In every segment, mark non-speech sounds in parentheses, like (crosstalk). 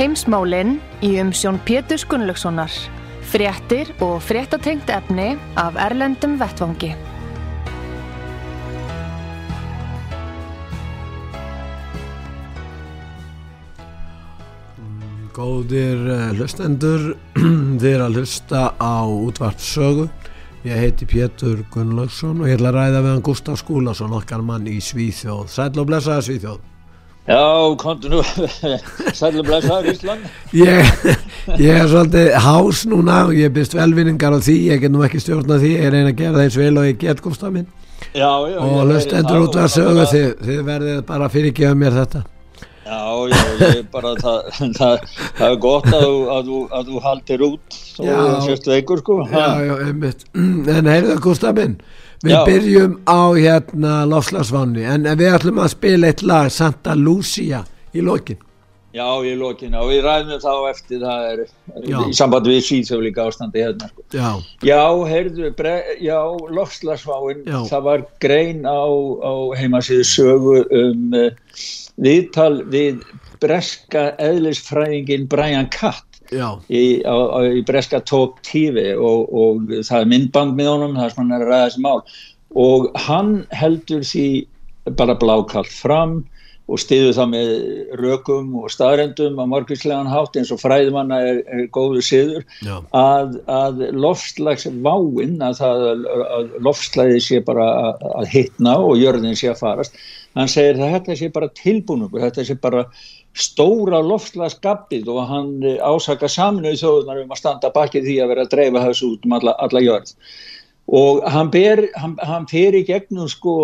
Heimsmálinn í umsjón Pétur Gunnlaugssonar. Fréttir og fréttatengt efni af Erlendum Vettvangi. Góðir uh, hlustendur, (clears throat) þið er að hlusta á útvarpsögu. Ég heiti Pétur Gunnlaugsson og ég ætla að ræða við hann Gustaf Skúlason, okkar mann í Svíþjóð. Sæl og blessaða Svíþjóð. Já, kontu nú, (laughs) sæl og blessaða Ísland. Ég, ég er svolítið hás núna og ég byrst velvinningar á því, ég get nú ekki stjórna því, ég reyna að gera þeim vel og ég get Gustaf minn. Já, já. Og hlustendur útvarpsögu, þið, þið verðið bara fyrirgefa mér þetta. Já, já, ég bara, það, (laughs) það, það er gott að að þú, að þú haldir út og sérstu einhver sko. Já, já, einmitt. (clears throat) En heyrðu Gustaf minn, við Já. byrjum á hérna lofslagsvanni, en við ætlum að spila eitt lag, Santa Lucia, í lokin. Já, í lokin, og við ræðum þá eftir það er, Já. í sambandi við síðsöf líka ástandi hérna sko. Já, Já, heyrðu, já, lofslagsváin, Já. það var grein á, á heimasíðu sögu um uh, viðtal við breska eðlisfræðingin Brian Catt já, í, á, á, í breska Talk TV og, og það er myndband með honum, það er svona þessi mál. Og hann heldur því bara blákallt fram og stiður það með rökum og staðrendum á margvíslegan hátt eins og fræðimanna er, er góðu siður að, að loftslagsváin að, það, að loftslagið sé bara að, að hitna og jörðin sé að farast hann segir að þetta sé bara tilbúningur þetta sé bara stóra loftslagsgabbið og hann ásaka saminuð þjóðunar um að standa bakið því að vera að dreifa þessu út um alla, alla jörð og hann, ber, hann, hann fer í gegnum sko,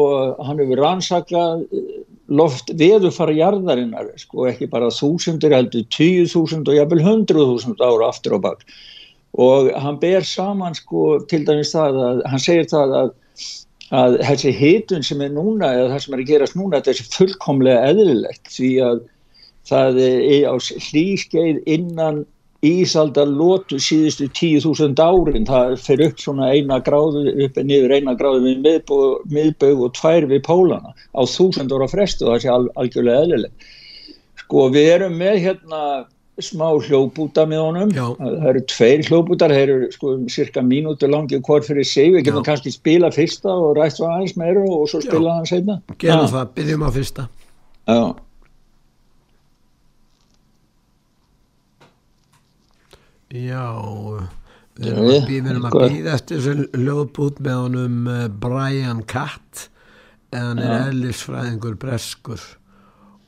hann hefur rannsakað eh, loft veðufara jarðarinnar sko, ekki bara þúsundir heldur tíu þúsund og jafnvel hundruð þúsund ára aftur á bak. Og hann ber saman sko til dæmis það að hann segir það að, að þessi hitun sem er núna eða það sem er að gerast núna þetta er fullkomlega eðlilegt því að það er á hlýskeið innan ísaldar lótu síðustu 10.000 árin. Það fer upp svona eina gráðu upp niður eina gráðu við miðbög, miðbög og tvær við pólana á þúsund ára frestu það sé al, algjörlega eðlileg. Sko við erum með hérna smá hljópúta með honum. Já. það eru tveir hljópútar þeir eru sko um cirka mínútu langi hvort fyrir sig. Við getum kannski spila fyrsta og rætt svo aðeins meira og svo spila hann seinna. Gerum það, byrjum á fyrsta. Já. Já, við erum að býða, býða eftir þessu hljóðbút með honum eh, Brian Catt, en hann er ellisfræðingur breskur.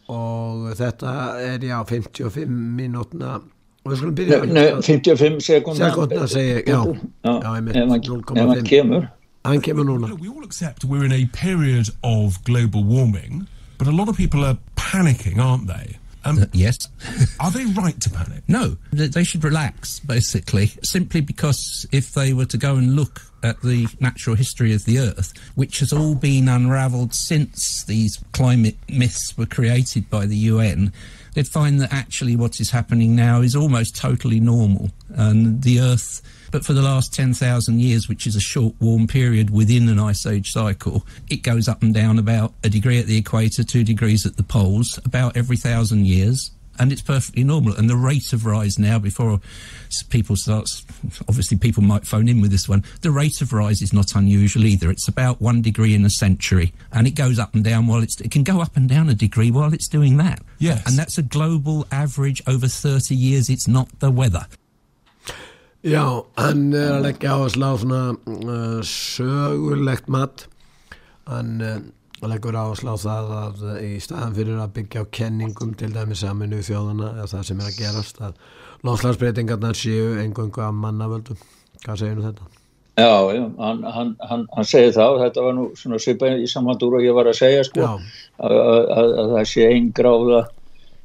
Og þetta er já 55 mínútna. Og við skulum byrja Nei, nei, 55 sekundna Sekúndna segi ég, já. já, ef hann- 0,5. ef hann kemur. Hann kemur núna. We all accept we're in a period of global warming, but a lot of people are panicking, aren't they? Um, Yes. (laughs) are they right to panic? No, they they should relax, basically, simply because if they were to go and look at the natural history of the Earth, which has all been unravelled since these climate myths were created by the UN, they'd find that actually what is happening now is almost totally normal. And the Earth, but for the last 10,000 years, which is a short warm period within an ice age cycle, it goes up and down about a degree at the equator, two degrees at the poles, about every thousand years and it's perfectly normal. And the rate of rise now, before people start, obviously people might phone in with this one, the rate of rise is not unusual either. It's about one degree in a century, and it goes up and down while it's, it can go up and down a degree while it's doing that. Yes. And that's a global average over 30 years. It's not the weather. Já, hann er að leggja áherslu á svona uh, sögulegt mat hann uh, leggur áherslu á það að uh, í staðan fyrir að byggja á kenningum til dæmis saminu þjóðana eða það sem er að gerast að lofslagsbreytingarnar séu engöngu að mannavöldum hvað segir nú þetta? Já, já, hann, hann, hann, hann segir það og þetta var nú svona svipað í samhandur og ég var að segja sko að, að, að það sé einn gráða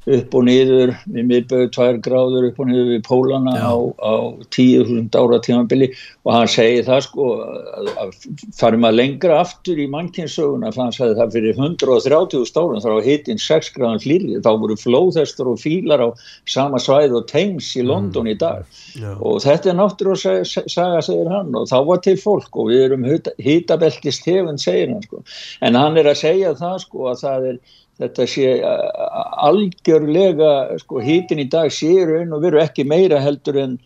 upp og niður við miðböðu tvær gráður upp og niður við pólana Já. á, á 10.000 ára tímabili. Og hann segir það sko að, að farum maður lengra aftur í mannkynnssöguna þannig að það fyrir 130 árum þá var hitin 6 gráðan hlýrið þá voru flóðhestur og fílar á sama svæð og Thames í London í dag. Já. og þetta er náttúrulega saga, segir hann og þá var til fólk og við erum hitabelti stefn segir hann sko. En hann er að segja það sko að það er þetta sé uh, algjörlega sko hitin í dag sé í raun og veru ekki meira heldur en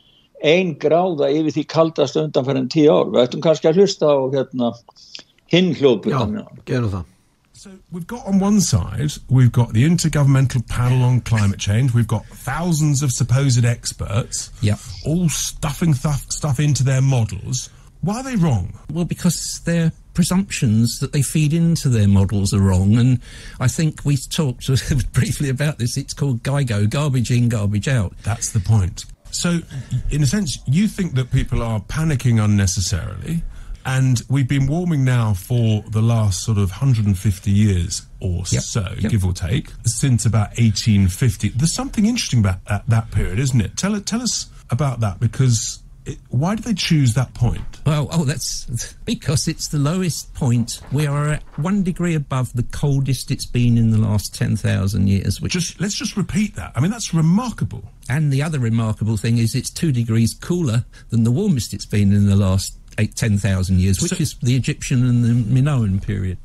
ein gráða yfir því kaldast undanferðin tíu ár við ættum kannski að hlusta á hérna hinn Já, hljóðbjörn gerum það. So we've got on one side, we've got the Intergovernmental Panel on Climate Change. We've got thousands of supposed experts, Yeah. all stuffing stuff, stuff into their models. Why are they wrong? Well, because their presumptions that they feed into their models are wrong. And I think we talked (laughs) briefly about this. It's called GIGO, garbage in, garbage out. That's the point. So, in a sense, you think that people are panicking unnecessarily, and we've been warming now for the last sort of 150 years or Yep, so, yep. give or take, since about 1850. There's something interesting about that, that period, isn't it? Tell, tell us about that because why do they choose that point? Well, oh, that's because it's the lowest point. We are at one degree above the coldest it's been in the last 10,000 years, which Just let's just repeat that. I mean, that's remarkable. And the other remarkable thing is it's two degrees cooler than the warmest it's been in the last eight, 10,000 years, which So- is the Egyptian and the Minoan period.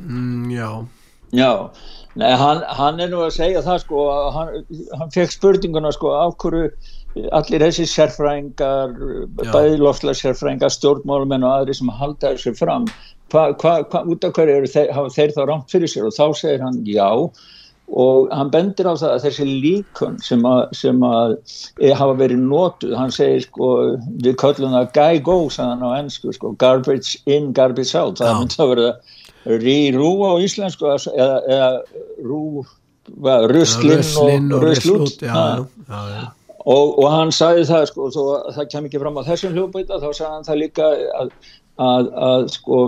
Mm, já, Já, Nei, hann, hann er nú að segja það sko að hann, hann fekk spurninguna sko af hverju allir þessi sérfræðingar bæði loftlega sérfræðingar, stjórnmálumenn og aðri sem halda þessu fram hva, hva, hva, út af hverju þeir, hafa þeir þá rámt fyrir sér? Og þá segir hann já. Og hann bendir á það að þessi líkun sem að, sem að e, hafa verið notuð, hann segir sko við köllum það guy go sagðan á ennsku sko, garbage in, garbage out. Það myndi að vera rú á íslensku eða, eða rú hvað, ruslinn og og rusl út. ruslút, já, Ha. já, já, já. Og, og hann sagði það sko, þó að það kem ekki fram á þessum hljóðbæta þá sagði hann það líka að, að, að sko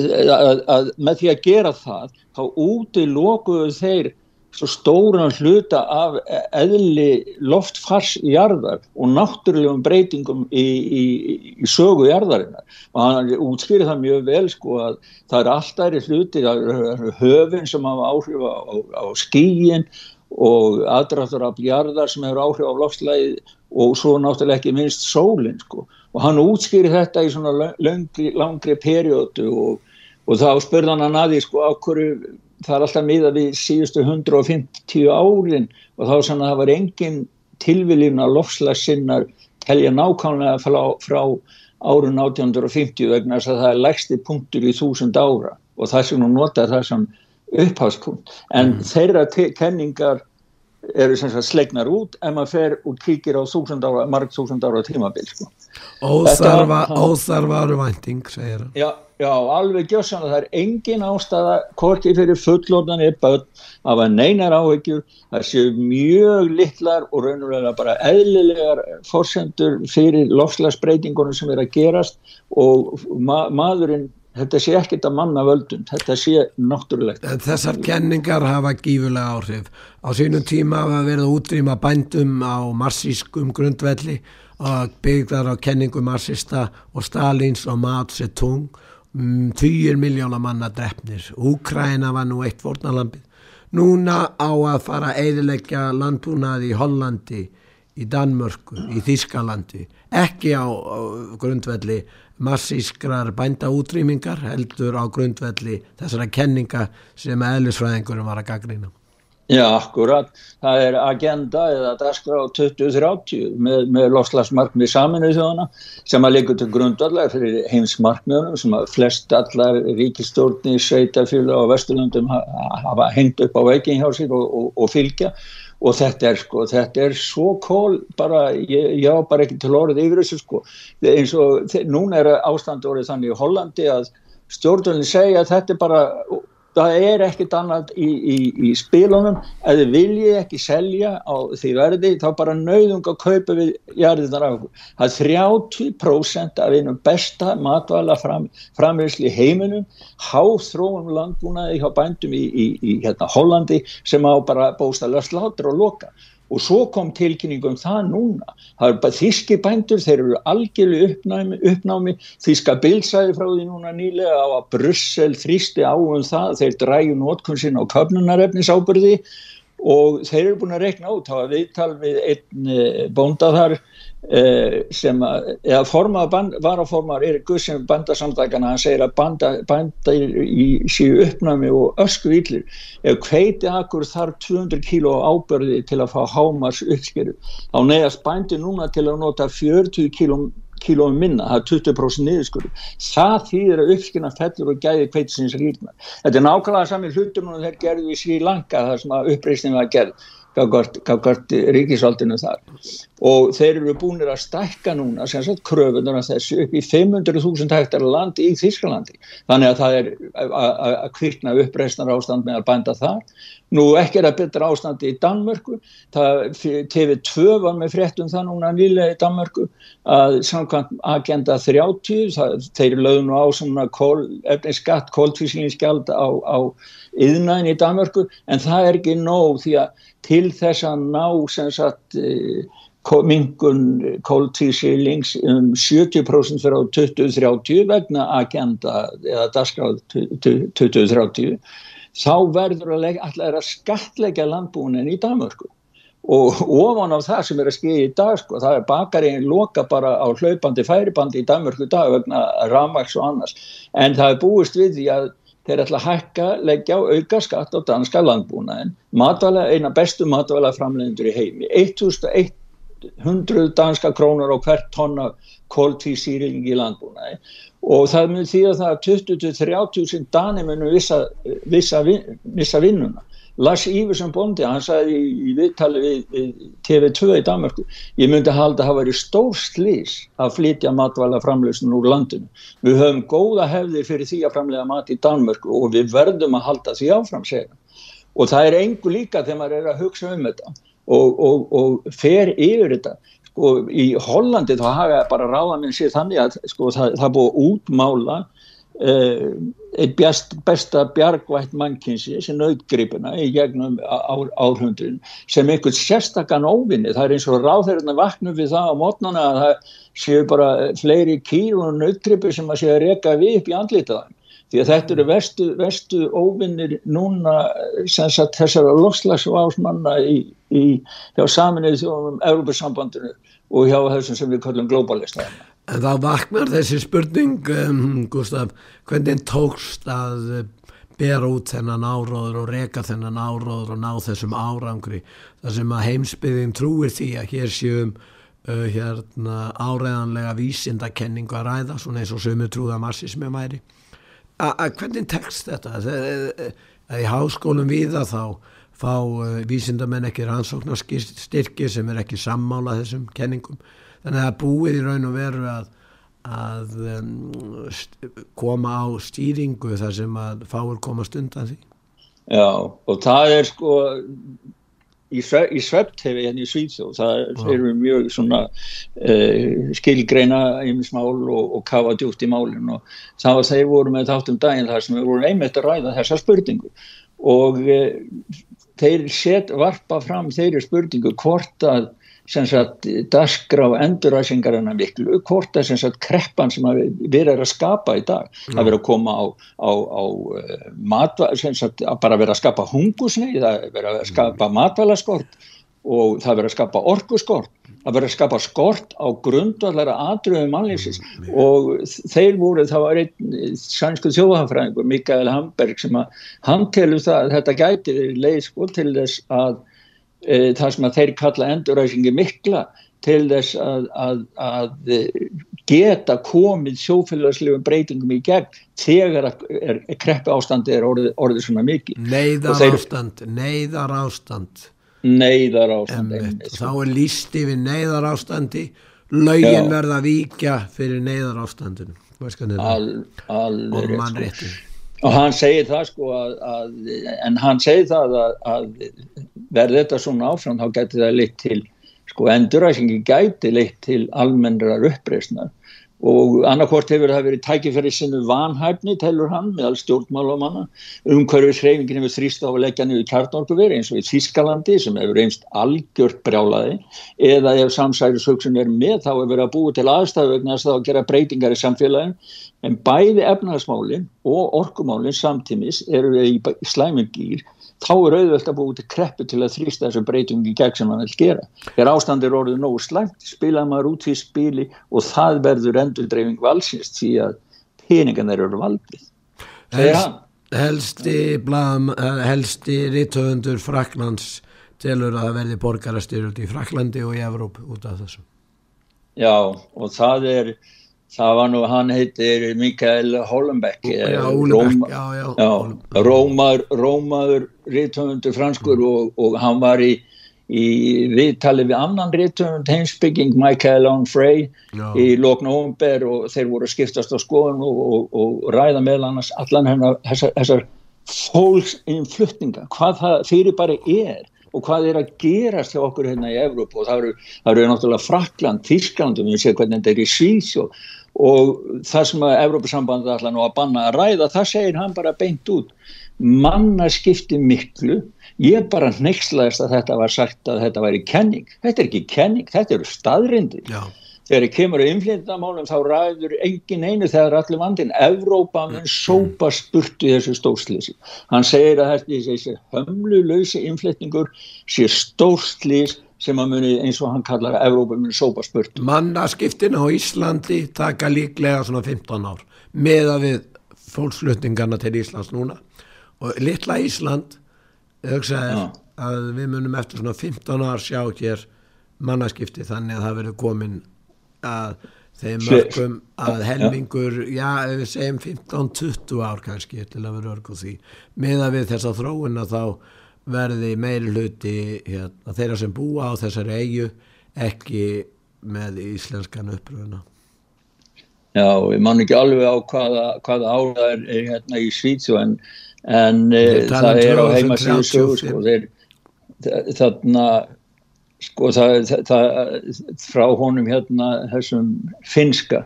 að, að með því að gera það þá úti lokuðu þeir svo stóran hluta af eðli loftfars í jarðar og náttúrulegum breytingum í, í, í sögu jarðarinnar. Og hann útskýri það mjög vel sko að það er alltaf er hluti það eru höfin sem hafa áhrif á, á, á skíin og aðdraftur af jarðar sem hefur áhrif á loftslæði og svo náttúrulega ekki minnst sólinn sko. Og hann útskýri þetta í svona langri, langri periodu og, og þá spurði hann að því sko á hverju það er alltaf miða við síðustu 150 árin og þá sann að það var engin tilviljun að lofslagssinnar telja nákvæmlega frá, frá árun 1850 vegna þess að það er lægsti punktur í þúsund ára. Og það sem hún notar það sem upphafspunkt en þeirra te- kenningar eru sem sagt slegnar út ef maður fer og kíkir á þúsund ára, marg þúsund ára tímabil sko. Óþarfa vænting, segir hann. Já, já, alveg gjössan það er engin ástæða hvorki fyrir fullorðan er börn af að neinar áhyggjur það séu mjög litlar og raunulega bara eðlilegar forsendur fyrir lofslagsbreytingunum sem er að gerast og ma maðurinn þetta sé ekkert að manna völdun þetta sé náttúrulegt þessar kenningar hafa gífulega áhrif. Á sínum tíma hafa verið útrýma bændum á marsískum grundvelli og byggðar á kenningum marsista og Stalins og Mao Zedong. Mm, Týjir miljóna manna drefnir. Úkraina var nú eitt fórnalambið. Núna á að fara að eðilegja landbúnað í Hollandi, í Danmörku, í Þískalandi. Ekki á grundvelli massískrar bænda útrýmingar heldur á grundvelli þessara kenninga sem eðlisfræðingurum var að gaggrina. Já, akkurat. Það er agenda eða dagskrá 2030 með, með lofslagsmarkmið saminuð þjóðana sem að leikur til grundallar fyrir heimsmarkmiðunum sem að flest allar ríkistjórni, sveitafjölu og vesturlöndum ha- hafa hengt upp á veikin hjá sér og, og, og fylgja og þetta er sko, þetta er svo kól bara, ég, ég á bara ekki til orðið yfir þessu sko, eins og núna er ástand orðið þannig í Hollandi að stjórnvölinn segja að þetta er bara það er ekkit annað í, í, í spilunum þið viljið ekki selja á því verði þá bara nauðung að kaupa við jarðinar af okkur. Það er 30% af einum besta matvæla fram, framleysli í heiminum háþróum landbúnaði hjá bændum í, í hérna, Hollandi sem á bara bóstalega slátur og loka og svo kom tilkynningum það núna. Það er bara þíski bændur þeir eru algjörlu uppnámi, uppnámi. Þíska bilsæði frá því núna nýlega á að Brussel þrýsti á um það þeir dræju nótkunnsinn á köpnunarefnisábyrði og þeir eru búin að rekna út, það var viðtal við einn eh, bónda þar sem að, eða formað varaformar Erik Gussum bandasamtækana hann segir að banda, banda í síu uppnami og ösku villir ef hveiti akkur þarf 200 kíló ábörði til að fá hámars uppskeru þá neðast bændi núna til að nota 40 kíló minna, það er 20% niðurskur það þýðir að uppskina fellur og gæði hveitisins rýrna. Þetta er nákvæmlega sami hlutum og þeir gerðu í Sri Lanka þar sem að uppreysning var gerð gafgart ríkisvaldinu þar. Og þeir eru búinir að stækka núna sem sagt kröfunar af þessu upp í 500.000 hektar land í Þísklandi þannig að það er að kvirkna uppreisnar ástand með að bænda þar nú ekki er að betra ástandi í Danmörku. Það, TV2 var með fréttum það núna nýlega í Danmörku að samkvæmt agenda 30 það, þeir lögðu nú á svona kól, skatt kóltvíslingsgjald á, á yðnaðin í Danmörku en það er ekki nóg því að til þess að ná sem sagt eh, mingun kóltísilings um 70% fyrir á 2030 vegna agenda eða dasgráð 2030 þá verður að allar að skatleggja landbúinin í Danmörku. Og ofan á það sem er að skilja í dag sko, það er bakarinn loka bara á hlaupandi færibandi í Danmörku dag vegna ramaks og annars. En það er búist við því að þeir ætla að hækka, leggja á auka skatt á danska landbúnaðin, matvæla, eina bestu matvæla framlegendur í heimi. 1100 danska krónur á hvert tonna kóltísýring í landbúnaði og það mun að það 20-30.000 dani munum vissa, vissa, vissa vinnuna Lars Íversson Bondi, hann sagði í, í viðtali við, við TV2 í Danmarku ég myndi halda að það væri stór slís að flytja matvæla framleysun úr landinu. Við höfum góða hefðir fyrir því að framlega mat í Danmarku og við verðum að halda því áfram segja. og það er engu líka þegar maður er að hugsa um þetta og, og, og fer yfir þetta sko í Hollandi þá hafa bara ráða minn sér þannig að sko það, það búið útmála Uh, eitt best, besta bjargvætt mannkinsi sem auðgripuna í gegnum ár, árhundrin sem einhvern sérstakann óvinni. Það er eins og ráðherrna vaknum við það á mótnana að það séu bara fleiri kýr og auðgripi sem að séu að reyka við upp í andlitaðan því að þetta eru vestu, vestu óvinnir núna sagt, þessara loslagsvásmanna hjá saminnið þjóðum Európa-sambandinu og hjá þessum sem við kallum globalista En þá vaknar þessi spurning, um, Gustaf, hvernig tókst að uh, bera út þennan áróður og reka þennan áróður og ná þessum árangri þar sem að heimsbyðin trúir því að hér séum uh, hérna, áreðanlega vísindakenningu að ræða, svona eins og sömu trúða marxismi mæri. Að hvernig tekst þetta? Að í háskólum viða þá fá uh, vísindamenn ekki rannsóknarstyrki sem er ekki sammála þessum kenningum þannig að búið í raun og veru að, að koma á stýringu þar sem að fáur komast undan því Já og það er sko í, sveptefi hérna í Svíðsjóð það eru mjög svona uh, skilgreina einmismál og, og kafa djúkt í málinn og það var þeir voru með þáttum daginn þar sem við vorum einmitt að ræða þessa spurningu. Og uh, þeir set varpa fram þeirri spurningu hvort að dasgra á enduræsingarina miklu, hvort er sem sagt kreppan sem við erum að skapa í dag mm. að vera að koma á, á, á matva, sem sagt að bara vera að skapa hungusni, það vera að skapa mm. matvælaskort og það vera að skapa orkuskort að vera að skapa skort á grundvallara atriðum mannlýsins mm, og þeir voru, það var einn sænsku þjóðhafræðingur, Mikael Hamberg sem að hann telur það að þetta gæti leið sko til þess að e, það sem að þeir kalla enduræsingi mikla til þess að, að, að geta komið sjófélagslegum breytingum í gegn þegar er, er kreppi ástandi er orðið, orðið svona mikið. Neyðar ástand neyðar ástand neyðar ástand einmitt, þá er lísti við neyðar ástandi laugin verða að víkja fyrir neyðar ástandinu Al, og mannréttin og hann segir það sko að, að en hann segir það að, að verði þetta svona áfram þá getur það leitt til sko enduræsingi gæti leitt til almennrar uppreysnar og annarkort hefur það verið tækifæri sinu vanhæfni, telur hann, með all stjórnmálumanna, umhverfið hreyfingin hefur þrýst á að leggja niður kjarnorkuveri eins og í Þískalandi sem hefur reynst algjört brjálaði eða ef samsærisöksun er með þá hefur verið að búið til aðstæðu vegna þess að gera breytingar í samfélagin en bæði efnagasmálinn og orkumálinn samtímis eru við í slæmingýr þá er auðvöld að búið til kreppu til að þrýsta þessu breytingi gegn sem hann vil gera. Þegar ástandir orðið nógu slæmt, spila maður út því spili og það verður endurdreifing valsins því að peningan þeir eru valdið. Helst, helsti, eh, helsti rítöfundur Fraklands telur að verði borgarastyrjult í Fraklandi og í Evróp út af þessu. Já og það er það var nú, hann heitir Mikael Hollenbeck Rómaður Rómaður rítöfundur franskur og, og hann var í, í viðtali við annan rítöfund heimsbygging Mikael Onfray í Lóknóumber og þeir voru að skiptast á skoðun og, og, og ræða með annars allan hennar þessar, þessar fólksinnflutninga hvað það fyrir bara er og hvað er að gerast hjá okkur hérna í Evróp og það eru, það eru náttúrulega Frakland, Þískland og við séum hvernig þetta er í Svíðs og og það sem að Evrópusambandi ætla nú að banna að ræða, það segir hann bara beint út manna skipti miklu. Ég bara nexlaðist að þetta var sagt að þetta væri kenning, þetta er ekki kenning þetta eru staðrindir Já. þegar ég kemur á inflindamálum þá ræður engin einu þegar allir vandin Evrópa mun sópa spurtu þessu stórstlýsi hann segir að þessi hömlulöysi inflendingur sé stórstlýs sem að muni eins og hann kallar að Evrópa muni sópa spurt. Mannaskiptin á Íslandi taka líklega svona 15 ár með að við fólksflutningarna til Íslands núna og litla Ísland hugsaði að við munum eftir svona 15 ár sjá hér mannaskipti þannig að það verður komin að þeim mörgum að helmingur, já, ef við segjum 15-20 ár kannski til að vera örg og því. Með að við þessa þróuna þá verði meiri hluti hérna, þeirra sem búa á þessari eigu ekki með íslenskan uppröðuna Já, ég man ekki alveg á hvaða, hvaða ára er hérna í Svítsjó en, en e, það er á heimasíðu sögur sko, þeir, þarna sko það, það, frá honum hérna þessum finska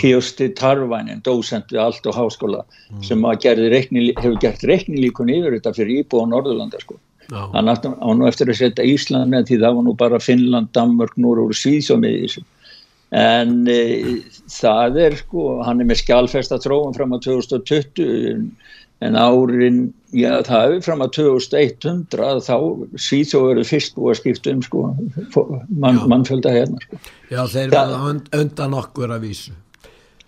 Kiosti Tarvainen, dósent við allt og háskóla mm. sem reikni, hefur gert reiknilíkun yfir þetta fyrir Íbú og Norðurlanda sko Já. hann á nú eftir að setja Ísland með því það var nú bara Finnland, Danmark, Núr og Svíðsjó með þessu en e, það er sko hann er með skjálfesta tróðum fram á 2020 en árin, já það er fram að 2100 þá Svíþjóður er fyrst búið að skipta um sko mann, mannfjölda hérna sko. Já þeir eru undan okkur að vísu.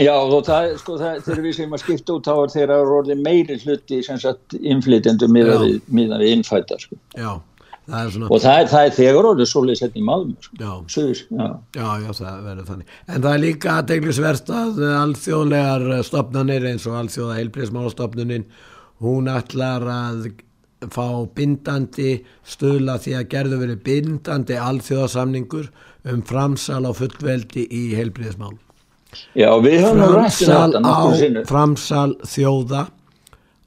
Já og það, sko það, þegar við sem að skipta út þá er þeirra orðið meiri hluti sem sagt inflytjendu miða við, við innfættar sko. Já Það svona... og það er, það er þegar orðið svolítið sett í maður já. já. já, já, það verður þannig. En það er líka aðdeglisverst að alþjóðlegar stopnarnir eins og alþjóða heilbríðsmálastofnunin hún ætlar að fá bindandi stöðla því að gerðu verið bindandi alþjóðasamningur um framsal á fullveldi í heilbríðsmál Já, við höfum um framsal á framsal þjóða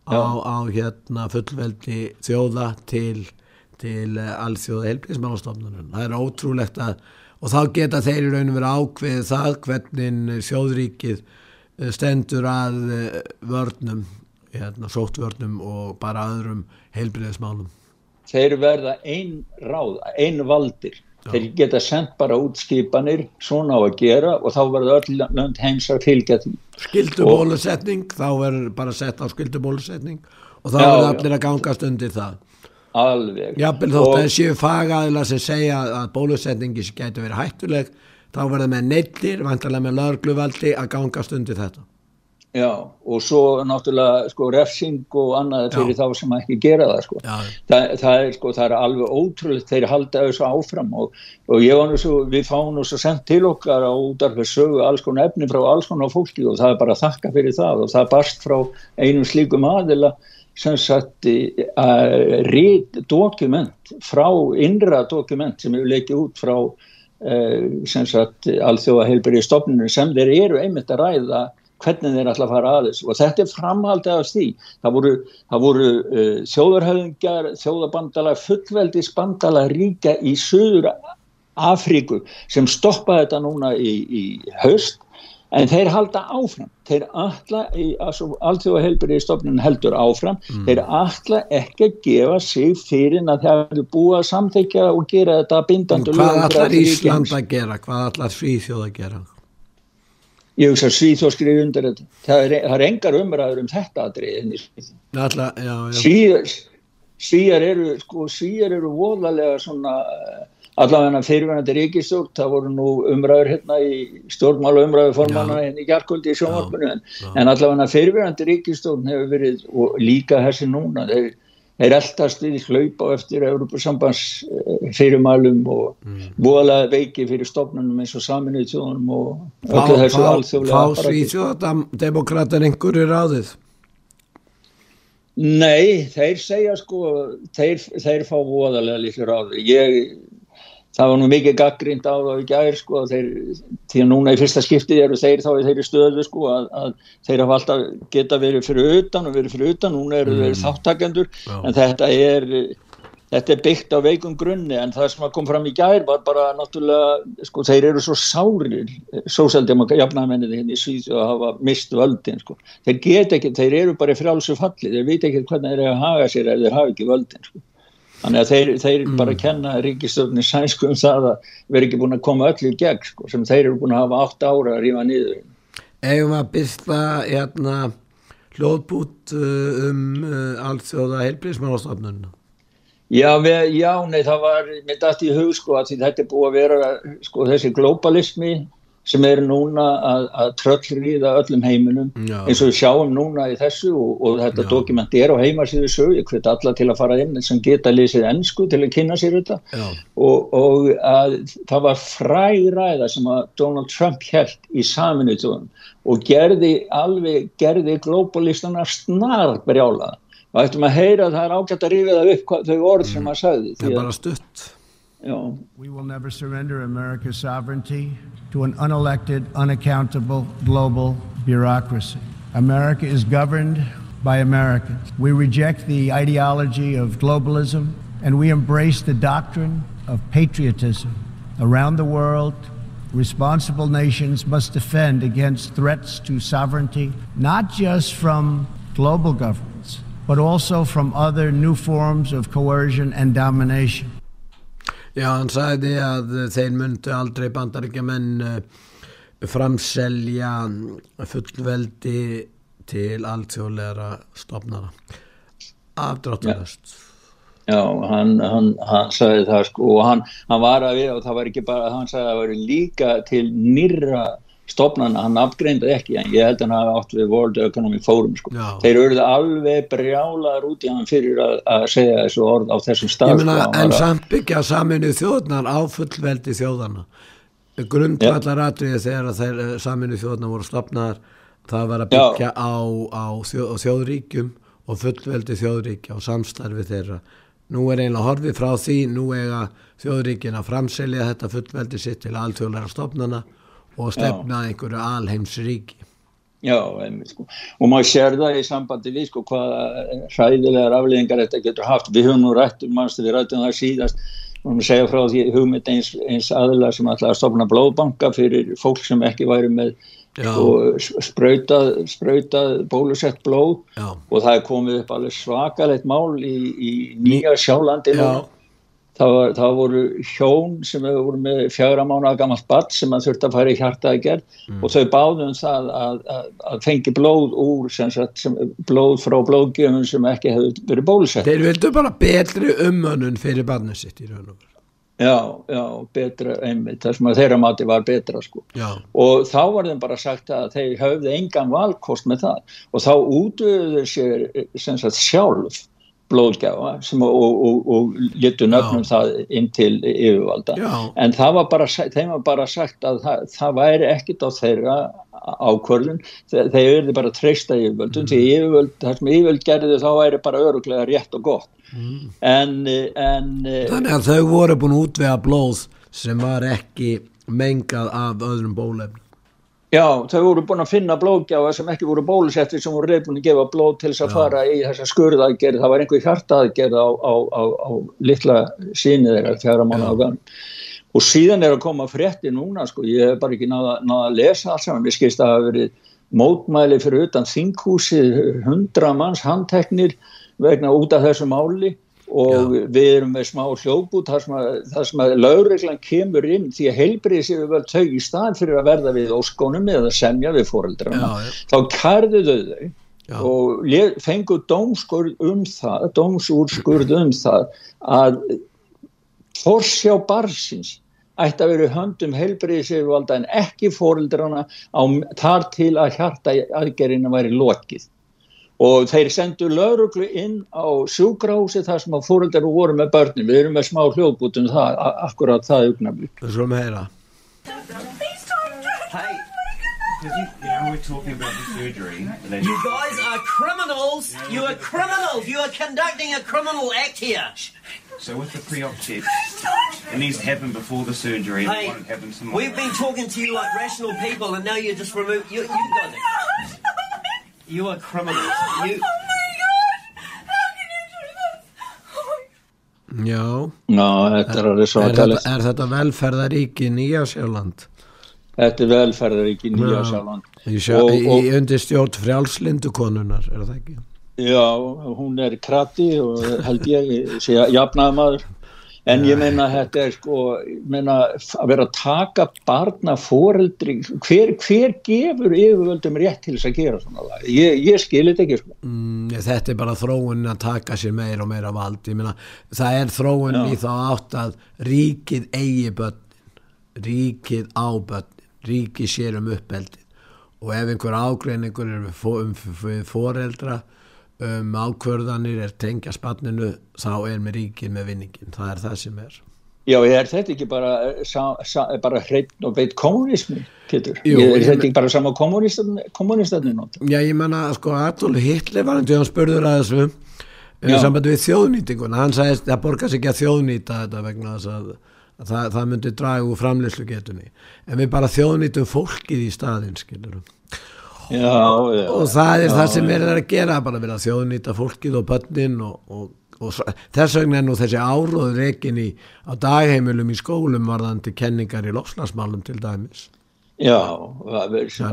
á, á hérna fullveldi þjóða til til eh, alþjóða helbriðsmálastofnunum. Það er ótrúlegt að og þá geta þeir í rauninu verið ákveðið það hvernig sjóðríkið eh, stendur að eh, vörnum, hérna, sóttvörnum og bara öðrum heilbriðismálum. Þeir verða einn ráð, einn valdir. Já. Þeir geta sendt bara út skipanir svona á að gera og þá verður öll lönd heims að fylgja því. Skildubólusetning, þá verður bara sett á skildubólusetning og þá verður allir að gangast undir það alveg. Jafnvel þótt að séu fagaðila sem segja að bólusetningi sem getur verið hættuleg þá verður með neillir, vantarlega með laurgluvaldi að gangast undir þetta. Já, og svo náttúrulega sko refsing og annað fyrir Já. þá sem ekki gera það sko. Þa, það, er, sko, það er alveg ótrúlega þeir halda þessu áfram og, og ég var nú svo, við fáum nú svo sendt til okkar á útarfið sögu alls konar efni frá alls konar fólki og það er bara að þakka fyrir það og það barst frá einum slíkum aðila sem sagt uh, rít dokument frá innra dokument sem hefur leikið út frá uh, sem sagt alþjóða heilbyrði stofnunum sem þeir eru einmitt að ræða hvernig þeir ætla að fara aðeins og þetta er framhaldið af því. Það voru, það voru uh, þjóðarhauðingar þjóðabandala, fullveldis bandala ríka í söður Afríku sem stoppaði þetta núna í, í haust en þeir halda áfram. Þeir alla, allþjóða helbyrði stofnun heldur áfram. Mm. þeir alla ekki að gefa sig fyrir að þeir hefðu búið að samþykja og gera þetta bindandu hvað allar Ísland að gera, hvað allar Svíþjóð að gera? Ég hugsa Svíþjóð skriði undir þetta. Það er, það er engar umræður um þetta aðrið Svíjar eru sko, Svíjar eru voðalega svona allavega fyrirvenandi ríkistjórn, það voru nú umræður hérna í stjórnmála umræðu formanna hérna í kjarkvöldi í sjónvarpunni en, en allavega fyrirvenandi ríkistjórn hefur verið og líka þessi núna þeir, þeir eldast í hlaupa eftir Európa-sambands eh, fyrirmælum og mm. búalega veiki fyrir stofnunum eins og saminuð tjónum og öllu þessu alþjóðlega Fá Svíþjóðademokrater einhverju ráðið? Nei, þeir segja sko þeir, þeir fá voðalega líklega ráði ég það var nú mikið gaggrind á það í gæðir sko þeir, því að núna í fyrsta skiptið eru þeir þá í þeirri stöðu sko að, að þeir hafa alltaf geta verið fyrir utan og verið fyrir utan, núna eru þeir mm. þáttakendur Já. en þetta er þetta er byggt á veikum grunni en það sem kom fram í gæðir var bara náttúrulega sko þeir eru svo sárir sósaldemokra, jafnæðmennið hérna í Svíð og hafa mist völdin sko þeir get ekki, þeir eru bara frálsu falli þeir veit ekki hvernig þeir að haga sér ef þeir hafa ekki völdin sko Þannig að þeir, þeir mm. bara kenna ríkistöfni sænsku um það að vera ekki búin að koma öllu í gegn sko, sem þeir eru búin að hafa 8 ára að rífa niður. Egum að byrsta hérna, hljóðbút uh, um uh, allt þjóða heilbríðsmálastofnunna? Já, já, nei, það var mitt aftur í hug sko að þetta er búið að vera sko þessi globalismi sem er núna að, að tröllriða öllum heiminum Já. eins og við sjáum núna í þessu og, og þetta Já. dokument er á heimasíðu sög, ég hveti alla til að fara inn sem geta lesið ennsku til að kynna sér þetta og, og að, það var fræðræða sem að Donald Trump held í saminuðum og gerði alveg, gerði globalistana snar brjála og ættum að heyra að það er ágætt að rífa það upp þau orð sem að sagði. Það er bara stutt. We will never surrender America's sovereignty to an unelected, unaccountable global bureaucracy. America is governed by Americans. We reject the ideology of globalism and we embrace the doctrine of patriotism. Around the world, responsible nations must defend against threats to sovereignty, not just from global governments, but also from other new forms of coercion and domination. Já, hann sagði að þeir myndu aldrei bandaríkja menn uh, framselja fullveldi til alltjóðleira stofnara afdráttalöst Já, hann, hann, hann sagði það sko og hann, hann var að við og það var ekki bara, hann sagði að það var líka til nýra stopnana, hann afgreindaði ekki en ég held að hann hafi átt við World Economic Forum sko. þeir eruð alveg brjálaður út í hann fyrir að, að segja þessu orð á þessum stað sko, En samt byggja saminu þjóðnar á fullveldi þjóðana grundvallar atriði þegar þeir eh, saminu þjóðnar voru stopnaðar það var að byggja á, á þjóð, þjóðríkjum og fullveldi þjóðríkja og samstarfi þeirra. Nú er einlega horfið frá því nú eiga þjóðríkin að framselja þetta fullveldi sitt til alþjóðlega stopnana og stefna einhverju alheimsríki. Já, einmitt sko. Og maður sér það í sambandi við sko hvaða hræðilegar afleðingar þetta getur haft. Við höfum nú rætt um mannstu við rættum það síðast. Og við segja frá því hugmynd eins, eins aðilega sem ætla að stopna blóðbanka fyrir fólk sem ekki væri með og sprautað, sprautað bólusett blóð. Já. og það er komið upp alveg svakalegt mál í, í nýja sjálandi núna Það, var, það voru hjón sem voru með fjögra mánu að gammalt badd sem að þurfti að fara í hjartaði gerð mm. og þau báðum það að, að, að fengi blóð úr sagt, sem, blóð frá blóðgjöfum sem ekki hefur verið bólusett. Þeir vildu bara betri umönnun fyrir barnið sitt í raun og veru. Já, já, betra einmitt, sem að þeirra mati var betra sko já. og þá var þeim bara sagt að þeir höfðu engan valkost með það og þá útöðu sér sem sagt sjálf blóðgjafa sem, og, og, og letu nöfnum Já. það inn til yfirvalda Já. en það var bara, þeim var bara sagt að það, það væri ekkit á þeirra ákvörðun, þeir, þeir verði bara treysta yfirvöldum, mm. því yfirvöld það sem yfirvöld gerði þá væri bara öruglega rétt og gott mm. en, en Þannig að þau voru búin útvega blóð sem var ekki mengað af öðrum bólefn Já, þau voru búin að finna blóðgjáða sem ekki voru bólusettir sem voru reyðbúin að gefa blóð til þess að fara í þessa skurðaðgerð, það var einhver hjartaðgerð á, á, á, á litla síni þeirra fjara mánu á gann og síðan er að koma frétti núna sko, ég hef bara ekki náða, að lesa alls saman, ég skist að það hafa verið mótmæli fyrir utan þinghúsi hundra manns handteknir vegna út af þessu máli og Já. við erum með smá hljóput þar sem að, að laurreglan kemur inn því að heilbriðis yfir vel tau í stað fyrir að verða við óskónum eða semja við foreldrana þá kærðu þau Já. og fengu dómskurð um það dómsúrskurð um það að forsjá barsins ætti að vera höndum heilbriðis yfir valda en ekki foreldrana á, þar til að hjarta aðgerina væri lokið og þeir sendu lauruglu inn á sjúgrási þar sem að fóröldar voru með börnum, við erum með smá hljóðbútum það, akkurat það augnabli Það er svo með heyra. Hey, you, you know we're talking about the surgery. You guys are criminals, you are criminals, you are conducting a criminal act here. So with the pre-op check, it needs to happen before the surgery, hey, it won't happen tomorrow. We've been talking to you like rational people and now you're just removed, you, you got it You are criminals. (laughs) You... Oh my god! How can you do this? Já. Ná, þetta er alveg svo að tala. Er þetta velferðaríki Nýjásjáland? Þetta er velferðaríki Nýjásjáland. Í, í undir stjórn frjálslindu konunar, er það ekki? Já, hún er krati og held ég, sé að jafnaði maður. En ég meina þetta er sko, meina að vera að taka barna foreldri, hver, hver gefur yfirvöldum rétt til þess að gera svona lag? Ég, ég skilir þetta ekki sko. Mm, þetta er bara þróun að taka sér meira og meira vald. Ég meina það er þróun Já. í þá átt að ríkið eigi börnin, ríkið á börnin, ríkið sér um uppeldin og ef einhver ágreiningur er við foreldra um ákvörðanir er tengja spanninu þá er með ríkið með vinningin það er það sem er. Já, er þetta ekki bara, bara hreitn og veit kommunismi, Pétur? Jú, er þetta ekki bara sama kommunistarnir? Já, ég menna, sko, Adolf Hitler var hann spurður að þessu um samband við þjóðnýtinguna, hann sagðist það borgast ekki að þjóðnýta þetta vegna þess að, að það, það myndi dragu framleyslu getunni, en við bara þjóðnýtum fólkið í staðin, skilurum já, já, og það er já, það sem verður að gera bara að vera þjóðnýta fólkið og börnin og, og, og þess vegna er nú þessi áróður rekin í á dagheimilum í skólum varðandi kenningar í lofslagsmálum til dæmis Já,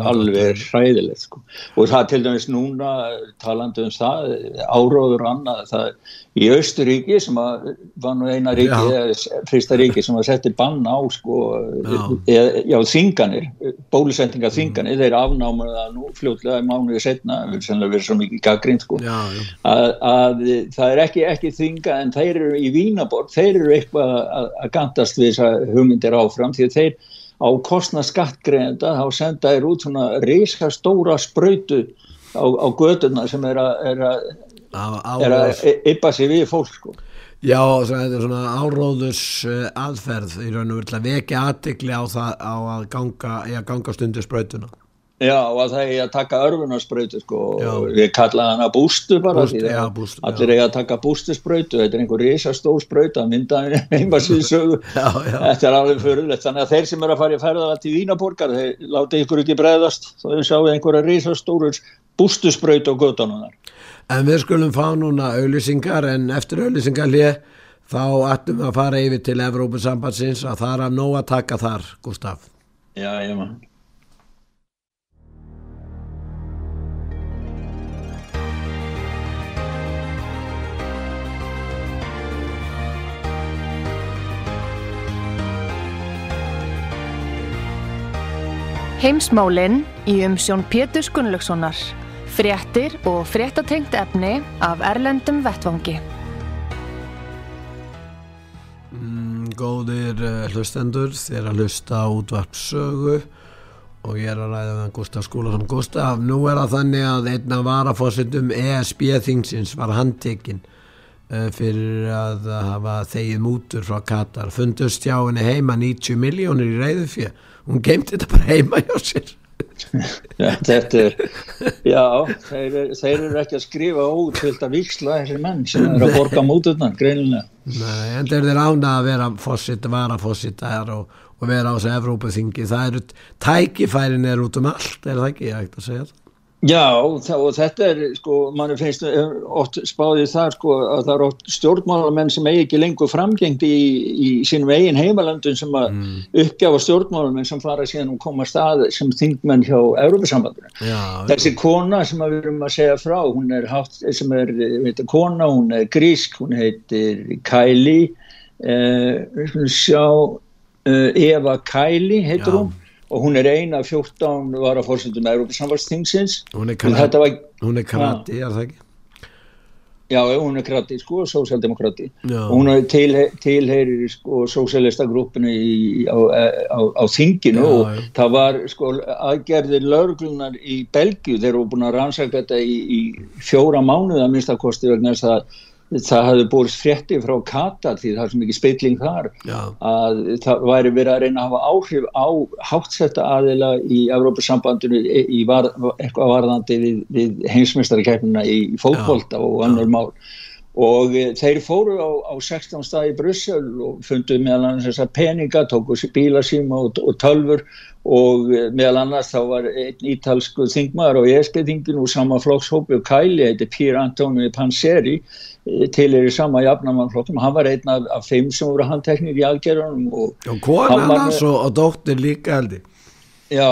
alveg hræðilegt sko. og það til dæmis núna talandu um það, áróður annað, það í Östuríki sem var nú eina ríki fyrsta ríki sem var settið bann á sko, já, já þinganir bólusendinga þinganir, þeir afnámaði það nú fljótlega í mánuði setna við erum verið svo mikið gaggrind sko. að, að það er ekki, ekki þinga en þeir eru í Vínaborg þeir eru eitthvað að, að gandast við þessar hugmyndir áfram því að þeir á kostna skattgreðenda þá senda þér út svona reyska stóra spröytu á, á göduna sem er að yppa sér við fólk sko. Já, þetta er svona áróðus aðferð í raun og að vekja aðtikli á, á að ganga, ganga stundu spröytuna Já, og að það er að taka örfunarspröytu sko, við kallaðum hana bústu bara bústu, já, bústu, allir er að taka bústuspröytu þetta er einhver risastór spröytu að mynda (laughs) heima síðsögu (laughs) þetta er alveg fyrirlegt, þannig að þeir sem er að fara í ferðalagt í Vínaborgar, þeir láta ykkur ekki bregðast, þá er sjáu einhverja risastóru bústuspröytu á göttanunar En við skulum fá núna auðlýsingar, en eftir auðlýsingar lið þá ættum við að fara yfir til Evrópusambatsins að það er að nóg að taka þar, Gustaf Já, ég maður Heimsmálinn í umsjón Pétur Gunnlaugssonar. Fréttir og fréttatengt efni af Erlendum Vettvangi. Mm, góðir uh, hlustendur, þér að hlusta útvarpsögu og ég er að ræða með Gustaf Skúlason. Gustaf, nú er það þannig að einna varafósitum ESB-þingsins var handtekinn fyrir að hafa þegið mútur frá Katar. Fundust hjá henni heima 90 miljónir í reyðu fyrir hún geimt þetta bara heima hjá sér. (laughs) Ja, þetta er já, þeir, þeir eru ekki að skrifa út fylgt að viksla þessi menn sem eru að borga múturna, greinilega. Nei, en þeir eru ána að vera fósitt, vara fósitt og, og vera á þessu Evrópaþingi það eru, tækifærin er út um allt er það ekki, ég ætti að segja það Já, það, og þetta er, sko, mann finnst oft spáðið þar, sko, að það eru oft stjórnmálamenn sem eigi ekki lengur framgengt í, í sínum eigin heimalandun sem að mm. uppgjafa stjórnmálamenn sem fara síðan og koma stað sem þingmenn hjá Európa-sambandinu. Þessi kona sem við erum að segja frá, hún er hátt, sem er, veit að kona, hún er grísk, hún heitir Kylie, eh, við sjá, eh, Eva Kylie heitir Já. hún og hún er eina af 14 var að fórsendum Európa samvarsþingsins hún er krati, er það ekki? Já, hún er krati, sko, sósjaldemokrati og hún er til, tilheyrir sko, sósjálista grúpinu á, á, á þinginu. Já, og já. það var, sko, aðgerðir lauruglunar í Belgiu, þeir eru búin að rannsaka þetta í, í fjóra mánuða minnstakosti vegna þess að það hafði búist frétti frá Katar því það er svo mikið speikling þar Já. að það væri verið að reyna að hafa áhrif á háttsetta aðila í Evrópussambandinu í var, eitthvað varðandi við, við heimsmyndstarikeppnuna í fókbólta og annar mál og e, þeir fóru á, á 16 stað í Brussel og funduð meðal annars þessar peninga, tóku sér bílasíma og, og tölfur og e, meðal annars þá var einn ítalsku þingmaður á ESB-þinginu og sama flokkshópi og kæli, þetta er Pier Antonio Panseri til er í sama jafnamannflokkum, hann var einn af, af þeim sem voru handteknir í algjörðunum og, og kona hans og, og dóttir líka heldur já,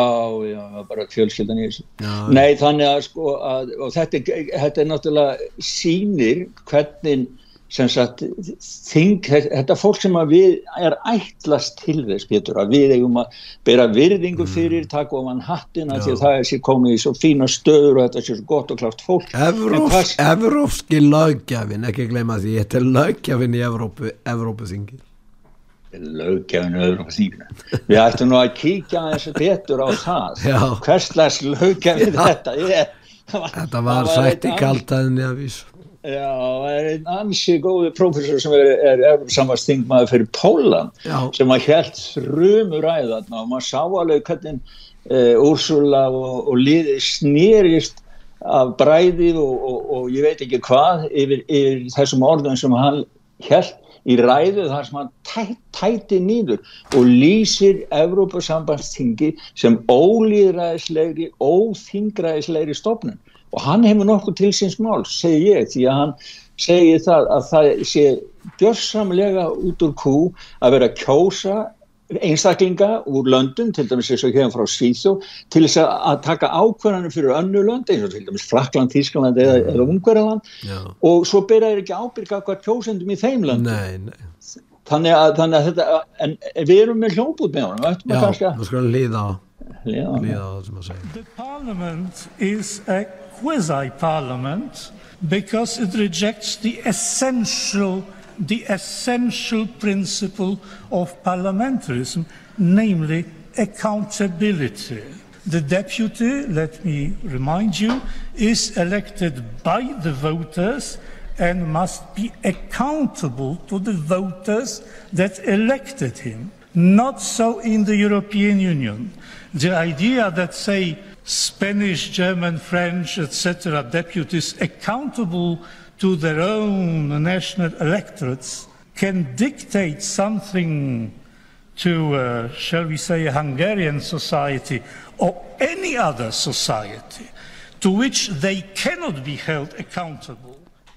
já, bara fjölskyldan í þessu. Nei, þannig að sko að, og þetta, þetta er náttúrulega sínir hvernig sem sagt, þing, þetta fólk sem að við er ætlast til þess, Pétur, að við eigum að bera virðingu mm. fyrir, taka ofan hattina því að það er sér komið í svo fína stöður og þetta er sér svo gott og klart fólk. Evróps, Evrópski lögjafin ekki gleyma því, þetta er lögjafin í Evrópu, Evrópuþingi lögjafin í Evrópuþingi við ættum nú að kíkja þessu Pétur á það. Hverslas lögjafin þetta er? Þetta var sætt í kaltaðinni að vísu. Já, það er einn ansi góði prófessor sem er, er, er samastingmaður fyrir Póland Já. sem að helt rumur ræðan og maður sá alveg hvernig uh, Úrsula og, og liði snýrist af bræðið og, og, og ég veit ekki hvað yfir, yfir þessum orðum sem hann held í ræðu þar sem hann tæ, tæti nýður og lýsir Evrópasambandstingi sem ólýðræðislegri, óþingræðislegri stofnun. Og hann hefur nokkuð til síns mál, segi ég, því að hann segi það að það sé gjörsamlega út úr kú að vera kjósa einstaklinga úr löndum, til dæmis eins og hefum frá Svíþjó, til þess að taka ákvarðanir fyrir önnu lönd, eins og til dæmis Frakland, Þískland eða, eða Ungverðarland og svo byrjaður ekki ábyrga hvað kjósendum í þeim löndum. Nei, nei. Þannig að, þannig að þetta, en við erum með hljómbút með honum, eftir maður kannski að... Já, þú skoðum líða á, líða á það sem að segja. The parliament is a quasi-parliament because it rejects the essential, the essential principle of parliamentarism, namely accountability. The deputy, let me remind you, is elected by the voters and must be accountable to the voters that elected him. Not so in the European Union. The idea that, say, Spanish, German, French, etc., deputies accountable to their own national electorates can dictate something to, uh, shall we say, a Hungarian society or any other society to which they cannot be held accountable.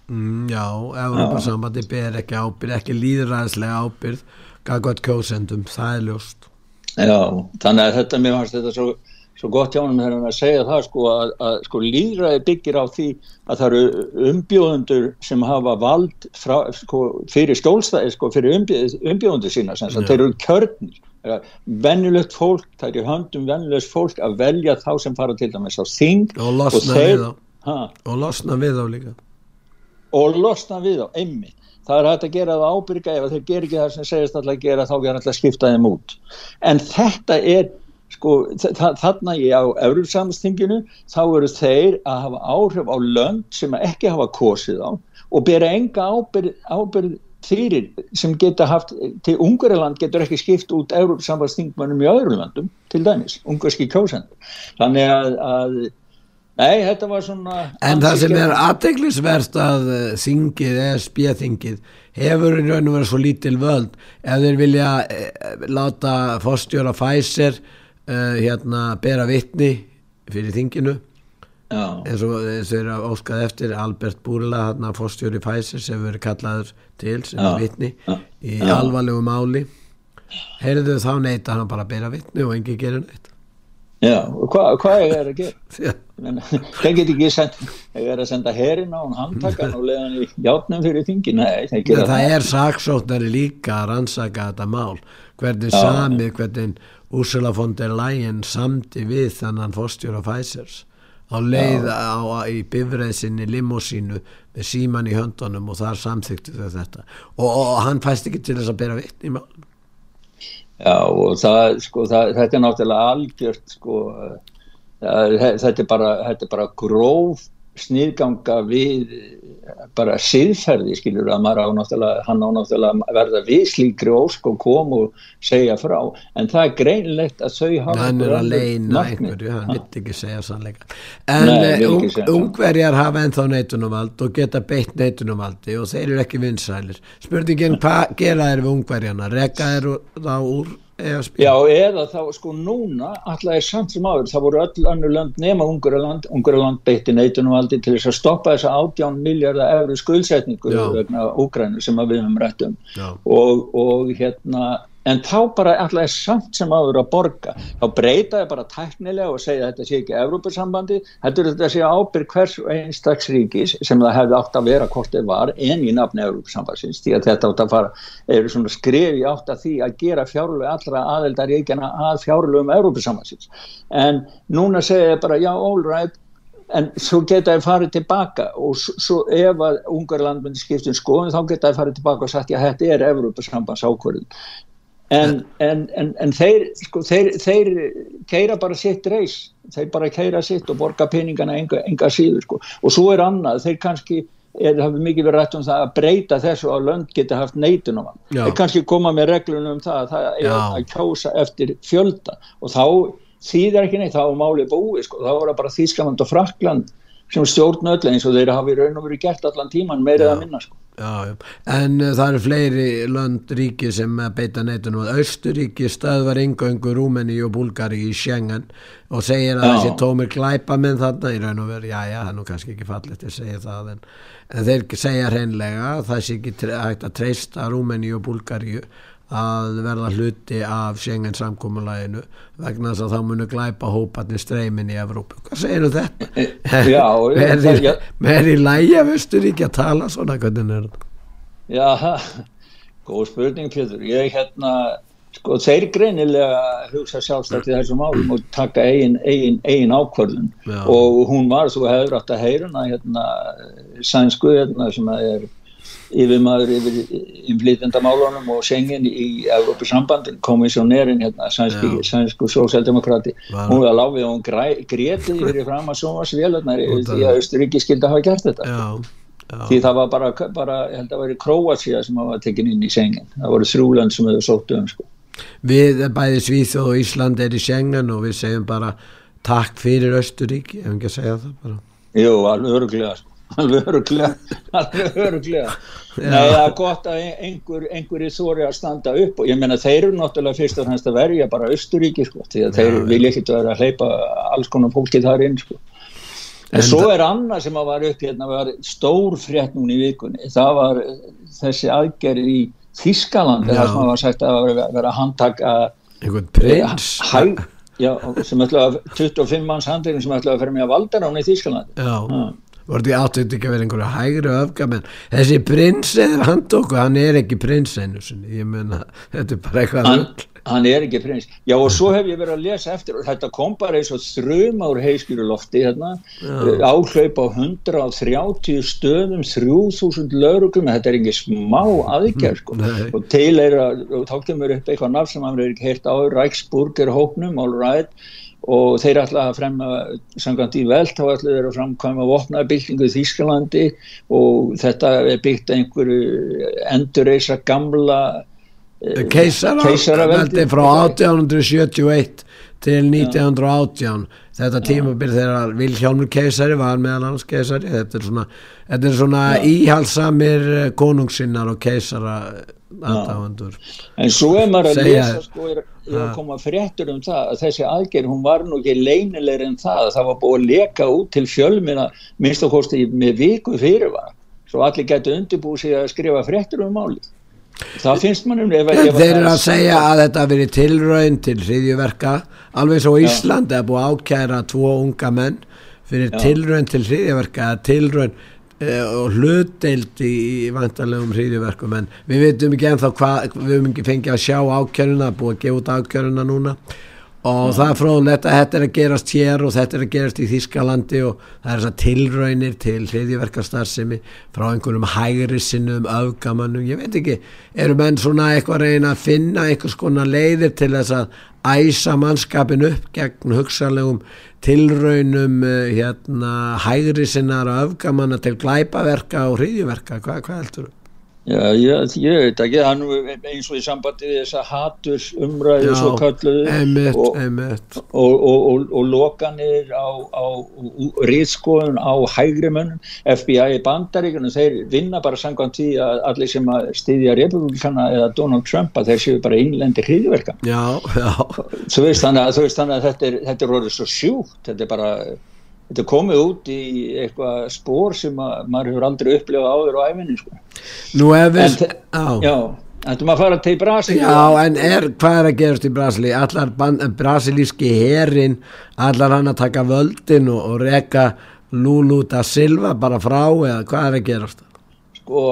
Mm, já, Európa-sambandi ber ekki ábyrð, ekki líðræðslega ábyrð, gagvað kjósendum, það er ljóst. Já, þannig að þetta mér fannst þetta svo svo gott hjá hann þegar hann að segja það sko að, að sko líðræði byggir á því að það eru umbjóðundur sem hafa vald frá, sko, fyrir skjólstæði sko fyrir umbjóðundur sína sem ja. þeir eru kjörnir. Vennulegt fólk, það er í höndum vennulegt fólk að velja þá sem fara til dæmis á þing og losna við á og losna við á líka. Og losna við á, einmitt. Það er hægt að gera það ábyrga ef þeir ger ekki það sem segist alltaf að gera þá er alltaf að skipta þeim út. En þetta er sko þarna í á Európsamstinginu þá eru þeir að hafa áhrif á lönd sem ekki hafa kosið á og bera enga ábyrð, ábyrð fyrir sem geta haft til Ungariland getur ekki skipt út Európsamstingmannum í öðru landum til dæmis, ungarski kjósendur. Þannig að, að Nei, þetta var svona En það sem er aðteglisverst að uh, þingið, ESB-þingið hefur í raun og verið svo lítil völd. Ef þeir vilja uh, láta fórstjóra Pfizer uh, hérna bera vittni fyrir þinginu. Eins og þeir eru óskað eftir Albert Búrla, hérna fórstjóri Pfizer sem verið kallaður til sem Já, vittni í já. alvarlegu máli. Heyrðu þá neita hann bara að bera vittni og engi gerir neitt. Já, hvað hva er að gera? (laughs) Þeir get ekki send, þeir er að senda herin á hann handtakan og leiða hann í játnum fyrir þingi, nei, En gera það er saksóknari líka að rannsaka þetta mál. Hvernig samið, hvernig Ursula von der Leyen samdi við þannan fórstjóra Pfizers á leið á, í bifreið sinni limósínu með síman í höndunum og þar samþyktu þau þetta. Og, og hann fæst ekki til þess að bera vittni í málum Já, og það, sko, það, þetta er náttúrulega algjört, sko, það, þetta, er bara, þetta er bara gróf sniðganga við eh, bara siðferði, skilur að maður á náttúrulega, hann á náttúrulega að verða við slíkri ósk og kom og segja frá, en það er greinlegt að þau hafa hann er að leina einhverju, hann Ha. vill ekki segja sannleika en Nei, ekki ung, segja ungverjar hafa ennþá neitunumvald og geta beitt neitunumvaldi og þeir eru ekki vinsælir. Spurningin hvað gera þeir við ungverjana? Reka þeir þá úr Já, eða þá, sko, núna alltaf er samt sem áður, það voru öll önnur lönd nema Ungurland, Ungurland beitti neitunum aldrei til þess að stoppa þessa 18 miljardar efri skuldsetningu vegna Úgrænu sem við höfum rætt um. Og, og hérna en þá bara alltaf er samt sem áður að borga, þá breyta þið bara tæknilega og segja þetta sé ekki Evrópusambandi, heldur þetta sé ábyrg hvers og einstaks ríkis sem það hefði átt að vera hvort þið var en í nafni Evrópusambandsins, því að þetta átt að fara eru svona skrif í átt að því að gera fjárlög allra aðeldaríkjana að fjárlögum Evrópusambandsins. En núna segja þið bara já, all right en svo geta þið farið tilbaka og svo ef að Ungarland myndi skipta um skoðun þá geta þið farið tilbaka og sagt já þetta er Evrópusambands ákvörðun en, en, en, en þeir, sko, þeir, þeir keira bara sitt reis þeir bara keira sitt og borga peningana enga, enga síður sko. og svo er annað, þeir kannski er, hefur mikið verið rætt um það að breyta þessu að lönd geta haft neitunum Já. þeir kannski koma með reglunum um það að það er Já. að kjósa eftir fjölda og þá þýðir ekki neitt, þá er málið búið sko. þá er það bara Þýskaland og Frakland sem stjórn öll eins og þeir hafi raun og verið gert allan tíman meirið að minna sko. Já. En uh, það eru fleiri lönd ríki sem uh, beita neitunum Östuríki stöðvar ingöngu Rúmeni og Búlgari í Schengen og segir að þessi tómir glæpa minn þarna í raun og veru, já já, það er nú kannski ekki fallið til að segja það en, en þeir segja hreinlega að það sé ekki hægt að treysta Rúmeni og Búlgari að verða hluti af Schengen samkomulæginu vegna þess að þá munu glæpa hóparnir streymin í Evrópu. Hvað segir þetta? Já, (laughs) með er, já. er í lægi af Östuríki að tala svona hvernig er þetta? Já, (laughs) góð spurning Pétur, ég hérna sko þeir greinilega hugsa sjálfstætt í þessum málum og taka eigin, eigin, eigin ákvörðun Já. og hún var, þú hefur átt að heyra hana hérna, sænsku hérna sem að er yfirmaður yfir innflytjandamálunum og Schengen í Európa sambandin, komissionerin hérna, sænsku sósjaldemokrati Var- hún var láfið og hún gréti fyrir fram að Út af- því að Östuríki skildi hafa gert þetta Já, því já, það var bara, bara ég held að veri Króatia sem var tekin inn í Schengen það voru þrjúland sem hefur sótt um sko. við bæði Svíþjóð og Ísland er í Schengen og við segjum bara takk fyrir Östuríki, ef ekki að segja það bara. jú, alveg öruglega sko. Alveg öruglega alveg öruglega Nei, það er gott að einhver, einhverju þóri að standa upp og ég meina þeir eru náttúrulega fyrst og fremst að verja bara Östuríki sko, því að þeir vilja ekkit vera að hleypa alls konar fólki þar inn sko. En, En svo er annað sem að var upp hérna var stór frétt núna í vikunni. Það var eh, þessi aðgerð í Þískaland það sem að var sagt að vera, vera að handtaka einhvern prins? hæ, já, sem ætla að 25 manns handlegin sem ætla að fyrir mig að valda rána í Þískalandi Já, voru því þetta ekki að vera einhverja hægri öfgamenn. Þessi prins eða hann tóku, hann er ekki prins einu sinni, ég meina þetta er bara eitthvað hann, hann er ekki prins. Já og svo hef ég verið að lesa eftir og þetta kom bara eins og þrjum ár heiskjöru lofti hérna, áhlaup á 130 stöðum 3000 lauruglum, þetta er ekki smá aðgerð sko. Nei. og til er að, og þá kemur upp eitthvað nafn sem hann er ekki heyrt á, Ræksburger hópnum, all right og þeir ætla að fremma samkvæmt í velt þá ætla þeir að framkvæma vopnabildingu í Þýskalandi og þetta er byggt einhverju endurreisa gamla eh, keisaraveldi. frá 1871 til 1918 þetta tímabil þegar Vilhjálmur keisari var meðal annars keisari. Þetta er svona, þetta er svona íhalsamir eh, konungsinnar og keisara aðdáðandur En svo er maður að Segja- lesa sko, er, er að koma fréttur um það að þessi aðgerð, hún var nú ekki leynilegri en það, það var búið að leka út til fjölmina, minnst og kosti með viku fyrirvara, svo allir getur undirbúið sig að skrifa fréttur um máli það finnst mannum Þeir eru að segja að þetta hafi verið tilraun til hriðjuverka alveg svo Ísland er búið ákæra tvo unga menn fyrir Já. tilraun til hriðjuverka tilraun uh, og hlutdeild í, í vantarlegum hriðjuverkum en við veitum ekki ennþá hvað við höfum ekki fengið að sjá ákjöruna búið að gefa út ákjöruna núna og það er fróðlegt að þetta er að gerast hér og þetta er að gerast í Þískalandi og það er þess að tilraunir til hriðjuverkastarfsemi frá einhverjum hægri sinnum öfgamannum, ég veit ekki eru menn svona eitthvað að reyna að finna einhvers konar leiðir til þess að æsa mannskapin upp gegn hugsalegum tilraunum eh, hérna hægri sinnar og öfgamanna til glæpaverka og hriðjuverka, hvað, hvað heldur þú? Já, ég, ég veit ekki, hann eins og í sambandi við þessa haturs umræðu svo kalluðu einmitt, og, einmitt. og, og, og, lokanir á, á rýtskoðun á hægri mönnum. FBI bandaríkunum, þeir vinna bara samkvæmt því að allir sem að styðja republikana eða Donald Trump að þeir séu bara innlendi hriðverka Já, já. Þú veist þannig að, veist, þannig að þetta er, er orðið svo sjúkt, þetta er bara þetta komið út í eitthvað spór sem að maður hefur aldrei upplifað áður á æfinni sko. Nú ef við, já ættum að fara til Brasil Já, en er, hvað er að gerast í Brasili? Allar ban- brasilíski herin, allar hann að taka völdin og, og reka Lulu da Silva bara frá eða hvað er að gerast? Sko,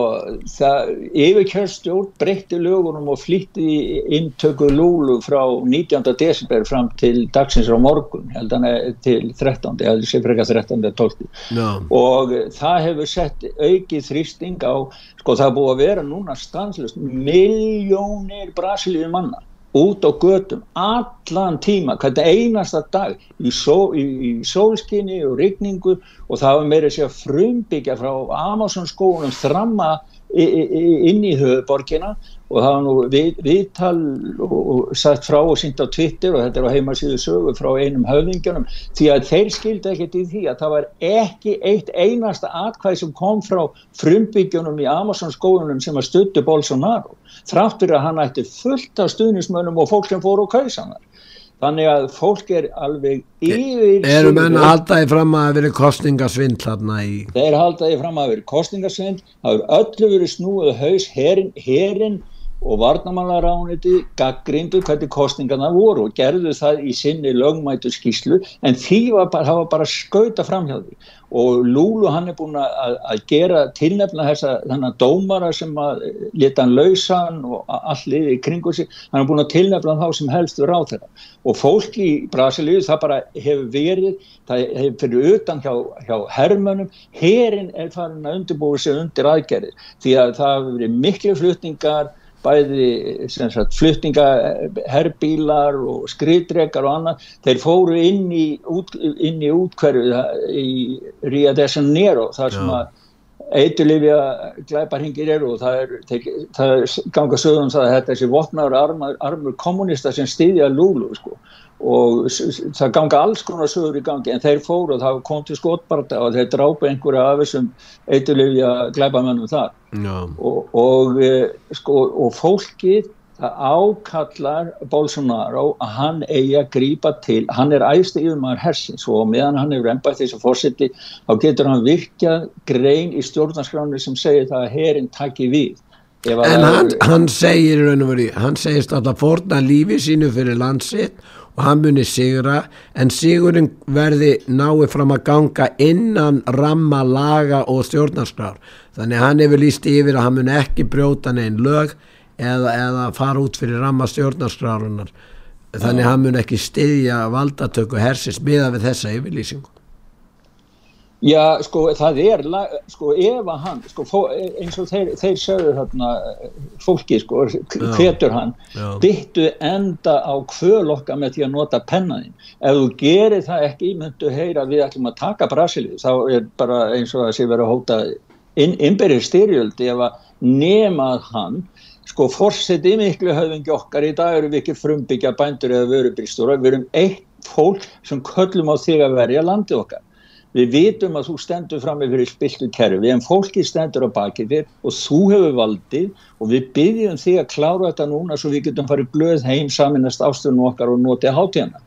það yfirkjörstjórn breytti lögunum og flýtti í inntöku Lúlu frá 19. desember fram til dagsins á morgun, held hann er til 13. eða sé frekar 13. eða 12. Já, og það hefur sett aukið þrýsting á, sko það búið að vera núna stanslust miljónir brasilíu manna út á götum allan tíma, hvernig einasta dag í, sól, í, í sólskinni og rigningu og það var meira sér frumbyggja frá Amazon skóunum þramma inn í höfuborgina og það var nú við, viðtal og, og sagt frá og sínt á Twitter og þetta er á heimasíðu sögu frá einum höfðingjónum því að þeir skildi ekkert í því að það var ekki eitt einasta atkvæð sem kom frá frumbyggjunum í Amazon skóunum sem að stuttu Bolsonaro þráttur að hann ætti fullt af stuðnismönnum og fólk sem fóru á kausanar þannig að fólk er alveg yfir eru menn að halda því fram að það veri kostningasvindl þarna í þeir haldaði fram að vera kostningasvind það hefur öllu verið snúið haus herin, herin og varnamálarániti gaggrindu hvernig kostningarna voru og gerðu það í sinni lögmætu skýslu en því var bara, var bara skauta fram hjá því. Og Lúlu hann er búin að, að gera tilnefna þessa þannig dómara sem að leta hann lausan og a- allt liði í kringu sig. Hann er búin að tilnefna þá sem helstu ráð þeirra og fólk í Brasilíu það bara hefur verið það hefur fyrir utan hjá, hjá hermönum herin er farin að undirbúið sig undir aðgerði því að það hefur verið miklu flutningar bæði sagt, flutninga herbílar og skriðdrekar og annað, þeir fóru inn í, út, inn í útkverfið í Rio de Janeiro þar sem að eiturlifja glæparhingir eru og það er, það er ganga sögum það að þetta er þessi vopnaður armur, armur kommunista sem stýðja Lúlu sko. Og það ganga alls konar sögur í gangi en þeir fóru og það kom til skotbarta og þeir drápa einhverja af þessum eiturlifja glæpamennum þar. Já, og, og, eh, sko, og fólkið það ákallar Bolsonaro að hann eigi að grípa til hann er æðsti yfirmaður hersins og meðan hann er reymbætt þessu fórseti þá getur hann virkjað grein í stjórnarskránu sem segir það að herin taki við. En hann, eru- hann segir hann segist alltaf fórna lífi sínu fyrir landsitt og hann muni sigra en sigurinn verði nái fram að ganga innan ramma laga og stjórnarskrár. Þannig hann hefur líst yfir að hann muni ekki brjóta neginn lög eða, eða fara út fyrir ramma stjórnarskrárunar þannig að hann muni ekki styðja valdatöku hersins miða við þessa yfirlýsingu Já, sko, það er, sko, ef að hann, sko, fó, eins og þeir, þeir sögðu þarna, fólki, sko, hvetur hann, Já. byttu enda á kvölokka með því að nota pennaðin. Ef þú gerir það ekki, myndu heyra við ætlum að taka Brasilíu, þá er bara eins og að sé verið að hóta inn, innbyrðir styrjöldi ef að nema að hann sko fórseti miklu höfðingi okkar í dag eru við ekki frumbyggja bændur eða vörubríkstúra, við erum eitt fólk sem köllum á þig að verja landi okkar. Við vitum að þú stendur fram með fyrir spiltu kerfi en fólki stendur á bakið þér og þú hefur valdið og við byggjum þig að klára þetta núna svo við getum farið blöð heim saminast ástunum okkar og notið hátíðana.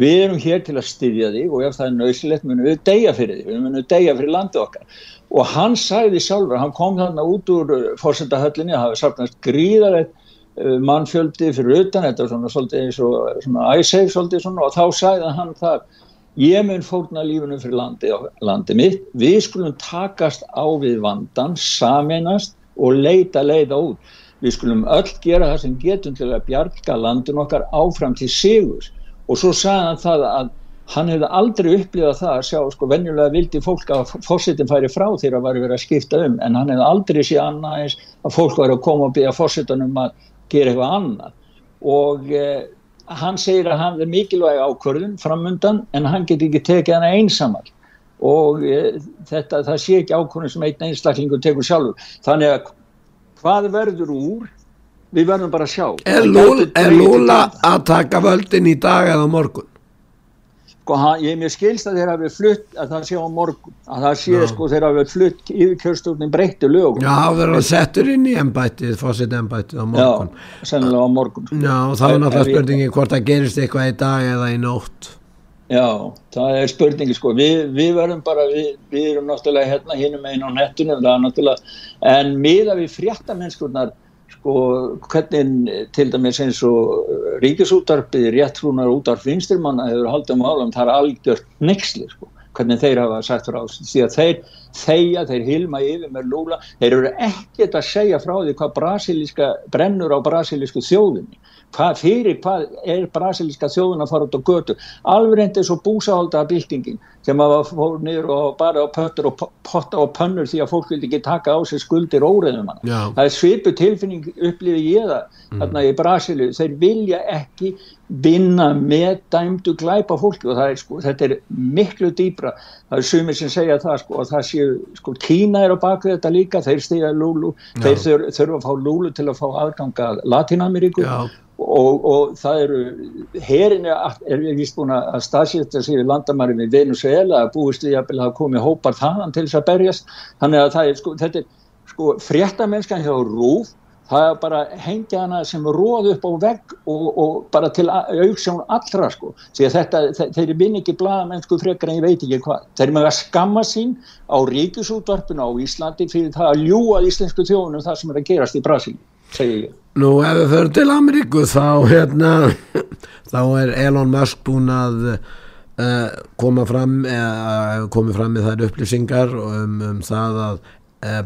Við erum hér til að styðja þig og ef það er nöysilegt munum við deyja fyrir þig, við munum deyja fyrir landið okkar. Og hann sagði sjálfur, hann kom þarna út úr fórsendahöllinni, það hafi sapnast gríðarlegt mannfjöldi fyrir utan, þetta svona svolítið eins og svona æseg svolítið svona og þá sagði hann það ég mun fórna lífunum fyrir landi, landi mitt, við skulum takast á við vandan, saminast og leita leiða út. Við skulum öll gera það sem getum til að bjarga landin okkar áfram til sigur og svo sagði hann það að hann hefði aldrei upplifað það að sjá, sko, venjulega vildi fólk að fórsetin færi frá þegar það var verið að skipta um, en hann hefði aldrei séð annað eins að fólk var að koma og byggja fórsetunum að gera eitthvað annað. Og eh, hann segir að hann er mikilvæg ákvörðun framundan en hann getur ekki tekið hana einsamal og e, þetta, það sé ekki ákvörðun sem einn einstaklingur tekur sjálfur. Þannig að hvað verður úr við verðum bara að sjá. Er, Lúl, er Lúla að taka völdin í dag eða morgun? sko, hann, ég mér skilst að þeir hafi flutt að það sé á morgun að það sé Já. sko þeir hafi flutt yfir kjörstofnin breytti lögum. Já, það verður að setja inn í ennbættið fósitt ennbættið á morgun. Já, sennilega á morgun. Já, þá er náttúrulega spurningi hvort það gerist eitthvað í dag eða í nótt. Já, það er spurningi sko við, við verðum bara, við, við erum náttúrulega hérna hinnum einn á nettunum, það er náttúrulega en miða við fréttamennskurnar sko hvernig til dæmis eins og ríkisútarpið réttrúnar útarp vinstirmanna hefur haldið um álum, það er algjört nexli sko, hvernig þeir hafa sagt frá því að þeir þeia, þeir hilma yfir með lúla, þeir eru ekkert að segja frá því hvað brennur á brasilísku þjóðinni hvað fyrir hvað er brasilíska þjóðin að fara út á götu, alveg reyndið svo búsáhaldaða byltingin sem að fór niður og bara á pöttur og potta og pönnur því að fólk vildi ekki taka á sig skuldir óreðum. Það er svipu tilfinning upplifið ég það mm. þarna í Brasilíu, þeir vilja ekki vinna með dæmdu glæpa fólki og er, sko, þetta er miklu dýbra, það er sumir sem segja það sko, og það séu, sko, Kína er á bakvið þetta líka, þeir stýja Lúlu þeir þurfa að fá Lúlu til að fá aðganga Latinameríku og, og það eru herin er við vist búin að staðsýtta sig í landamæri við Venezuela að búist við að hafa komið hópar þannan til þess að berjast. Þannig að það er sko, þetta er sko fréttamennskan hjá Rúf það er bara hengja hana sem róð upp á vegg og, og bara til auksjón allra sko. Þetta, þeir vinn ekki blaða mennsku frekar en ég veit ekki hvað. Þeir með að skamma sín á ríkisútvarpinu á Íslandi fyrir það að ljúa íslensku þjóðunum það sem er að gerast í Brasil segja ég. Nú ef við förum til Ameríku þá hérna þá er Elon Musk búin að uh, koma fram eða komið fram með þær upplýsingar um, um það að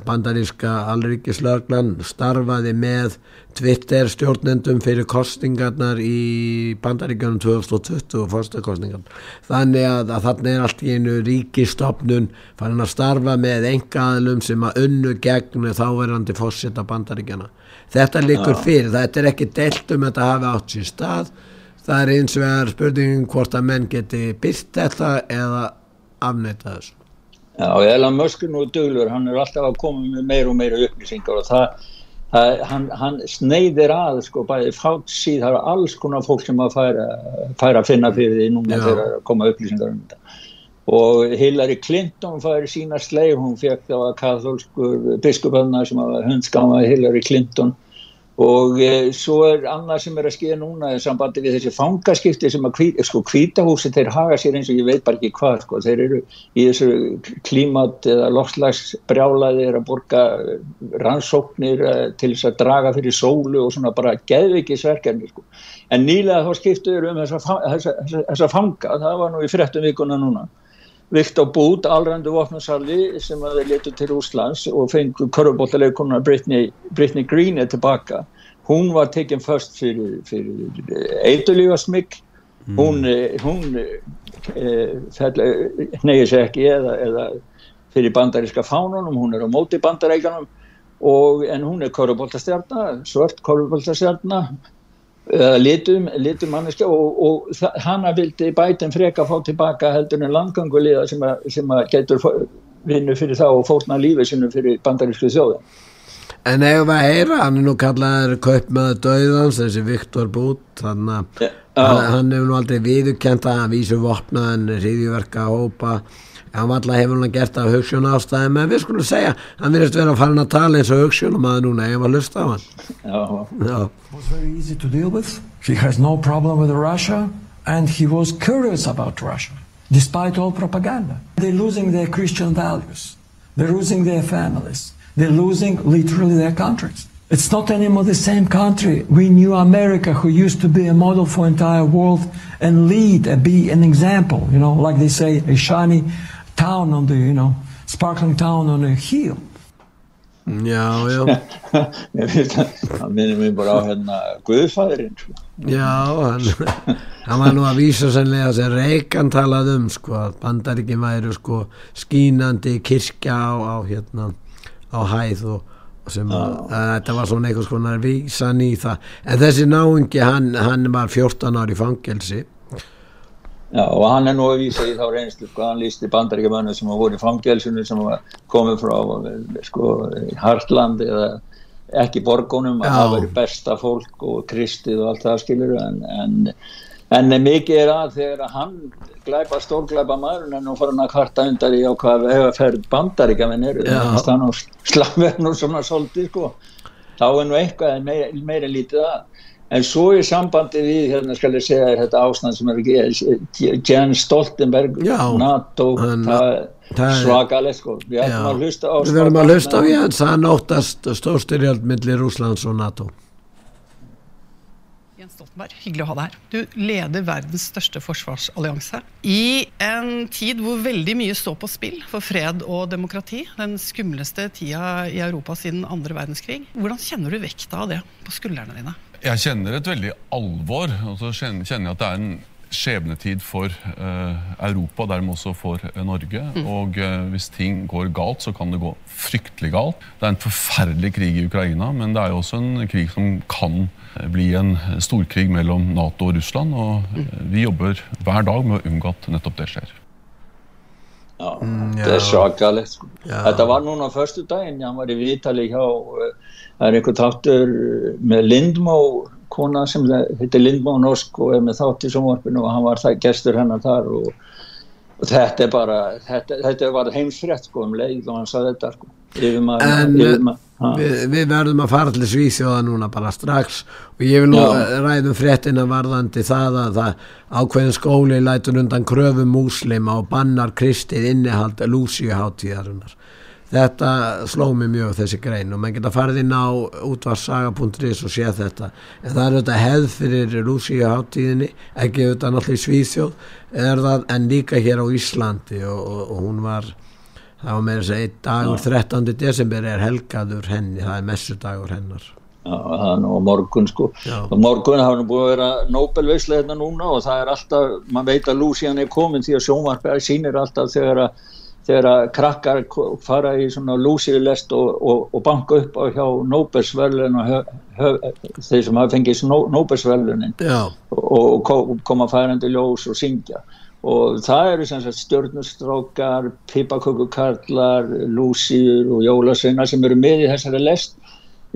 bandaríska alríkislöglan starfaði með Twitter stjórnendum fyrir kostingarnar í bandaríkjunum 2020 og fórstakostingarn þannig að, að þannig er allt í einu ríkistofnun fann að starfa með engaðlum sem að unnu gegn þáverandi fórsetta bandaríkjana þetta likur fyrir, þetta er ekki delt um að þetta hafi átt sín stað. Það er eins og er spurningin hvort að menn geti byrst þetta eða afneita þessu Já, Elon Musk er nú döglur, hann er alltaf að koma með meir og meira upplýsingar og það, það hann, hann sneiðir að sko, bæði fátt síð, það er alls konar fólk sem að færa, færa að finna fyrir því núna þegar að koma upplýsingar um þetta. Og Hillary Clinton færi sína sleið, hún fekk það að katholskur biskupöðna sem að hundskamaði Hillary Clinton og e, svo er annað sem er að skilja núna í sambandi við þessi fangaskipti sem að sko kvítahúsi þeir haga sér eins og ég veit bara ekki hvað sko, þeir eru í þessu klímat eða loftslagsbrjálaði er að borga rannsóknir e, til þess að draga fyrir sólu og svona bara geðvikisverkefni sko. En nýlega þá skiptuður um þessa, þessa, þessa, þessa fanga, það var nú í frettum vikuna núna vikt á bút allrandu vopnarsalli sem að þeir letu til Úslands og fengu körfubóttaleikuna Britney, Britney Green er tilbaka. Hún var tekinn först fyrir, fyrir eitulífasmygg mm. hún, hún e, neyir sér ekki eða, eða fyrir bandaríska fánunum hún er á móti bandaríkanum en hún er körfubóttastjarnar svört körfubóttastjarnar litum, litum manneska og, og hana vildi bætin freka að fá tilbaka heldur en landgangulega sem sem að getur vinnu fyrir þá og fórna lífið sinu fyrir bandarísku þjóðin En ef við að heyra, hann er nú kallaður kaupmaður döðans, þessi Viktor Bút, að Já. hann, hann hefur nú aldrei viðurkent að hann vísu vopnaðan, hriðjverka hópa, hann var alltaf hefur hann gert af hugssjón ástæðum, en við skulum segja, hann virðist vera að fara að tala eins og hugssjónum að núna, ef að hlusta á hann. Já, Já, was very easy to deal with. He has no problem with Russia, and he was curious about Russia, despite all propaganda. They're losing their Christian values. They're losing their families. They're losing literally their countries. It's not anymore the same country. We knew America, who used to be a model for entire world and lead and be an example. You know, like they say, a shiny town on the, you know, sparkling town on a hill. já, já, (laughs) ég veit að það minnir mér bara á hérna Guðfæðurinn sko. já, hann, hann var nú að vísa sannlega sem Reykján talað um, sko, að bandaríkin væru, sko, skínandi kirkja á, á hérna, á hæð og, og sem að, að þetta var svona einhvers konar vísan í það en þessi náungi, hann, hann var 14 ári í fangelsi Já, og hann er nú að vísa í þá reynslu sko, hann lísti bandaríkjumönnum sem hafa voru í fangelsinu sem komið frá sko, Hartland eða ekki borgunum að það veri besta fólk og kristið og allt það skilur en, en, en mikið er að þegar hann glæpa stórglæpa maður en nú fór hann að kvarta undar í á hvað hefa ferð bandaríkjaman Já. þannig að slafið nú svona svolítið sko. Þá er nú eitthvað meira, en lítið að en svo í sambandi við hérna skal ég segja þetta ástand sem er ekki Jens Stoltenberg Já, NATO það það er svakalega sko við Já. ætlum að hlusta á við verðum að hlusta á Stoltenberg. Jens hann óttast stórstyrjald millir Úslands og NATO Jens Stoltenberg, hyggelig å ha deg her. Du leder verdens største forsvarsallianse. I en tid hvor veldig mye står på spill for fred og demokrati, den skumleste tida i Europa siden andre verdenskrig, hvordan kjenner du vekta av det på skuldrene dine? Jeg kjenner et veldig alvor, og så kjenner jeg at det er en skjebnetid for uh, Europa, dermed også for uh, Norge. Og uh, hvis ting går galt, så kan det gå fryktelig galt. Det er en forferdelig krig i Ukraina, men det er jo også en krig som kan bli en storkrig mellom Nato og Russland. Og eh, vi jobber hver dag med å unngå at nettopp det skjer. Já, Mm, þetta er svakalegt sko. Þetta var núna förstu daginn, hann var í Vítali hjá uh, það er einhver þáttur uh, með Lindmó kona sem heitir Lindmó Norsk og er með þátt í sjónvarpinu og hann var það, gestur hennar þar og, og þetta er bara þetta, þetta var heimsfrétt sko um leið og hann sagði þetta sko. Yfirmaður- En, ha. við, verðum að fara til Svíþjóða núna bara strax og ég vil nú Já. ræðum fréttina varðandi það að það ákveðin skóli lætur undan kröfum múslima og bannar kristið innihald lúsíuháttíðarinnar þetta sló mig mjög þessi grein og maður geta farið inn á útvarsaga.is og séð þetta en það er þetta hefð fyrir lúsíuháttíðinni ekki auðvitað náttúrulega í Svíþjóð það en líka hér á Íslandi og, og, og hún var það var meira að einn dagur 13. desember er helgaður henni það er messudagur hennar Já, það er nú á morgun sko Já. og morgun hafa nú búið að vera Nobelveislega hérna núna og það er alltaf maður veit að Lucian er komin því að sjónvarpið sýnir alltaf þegar að þegar að krakkar fara í svona Lucy-lest og, og, og banka upp á hjá Nobelsverlun og hö, hö, þeir sem hafa fengið Nó- Nobelsverlunin já, og ko- koma færandi ljós og syngja og það eru sem sagt stjörnustrákar, pipakökukarlar, lúsíur og jólasveina sem eru með í þessari lest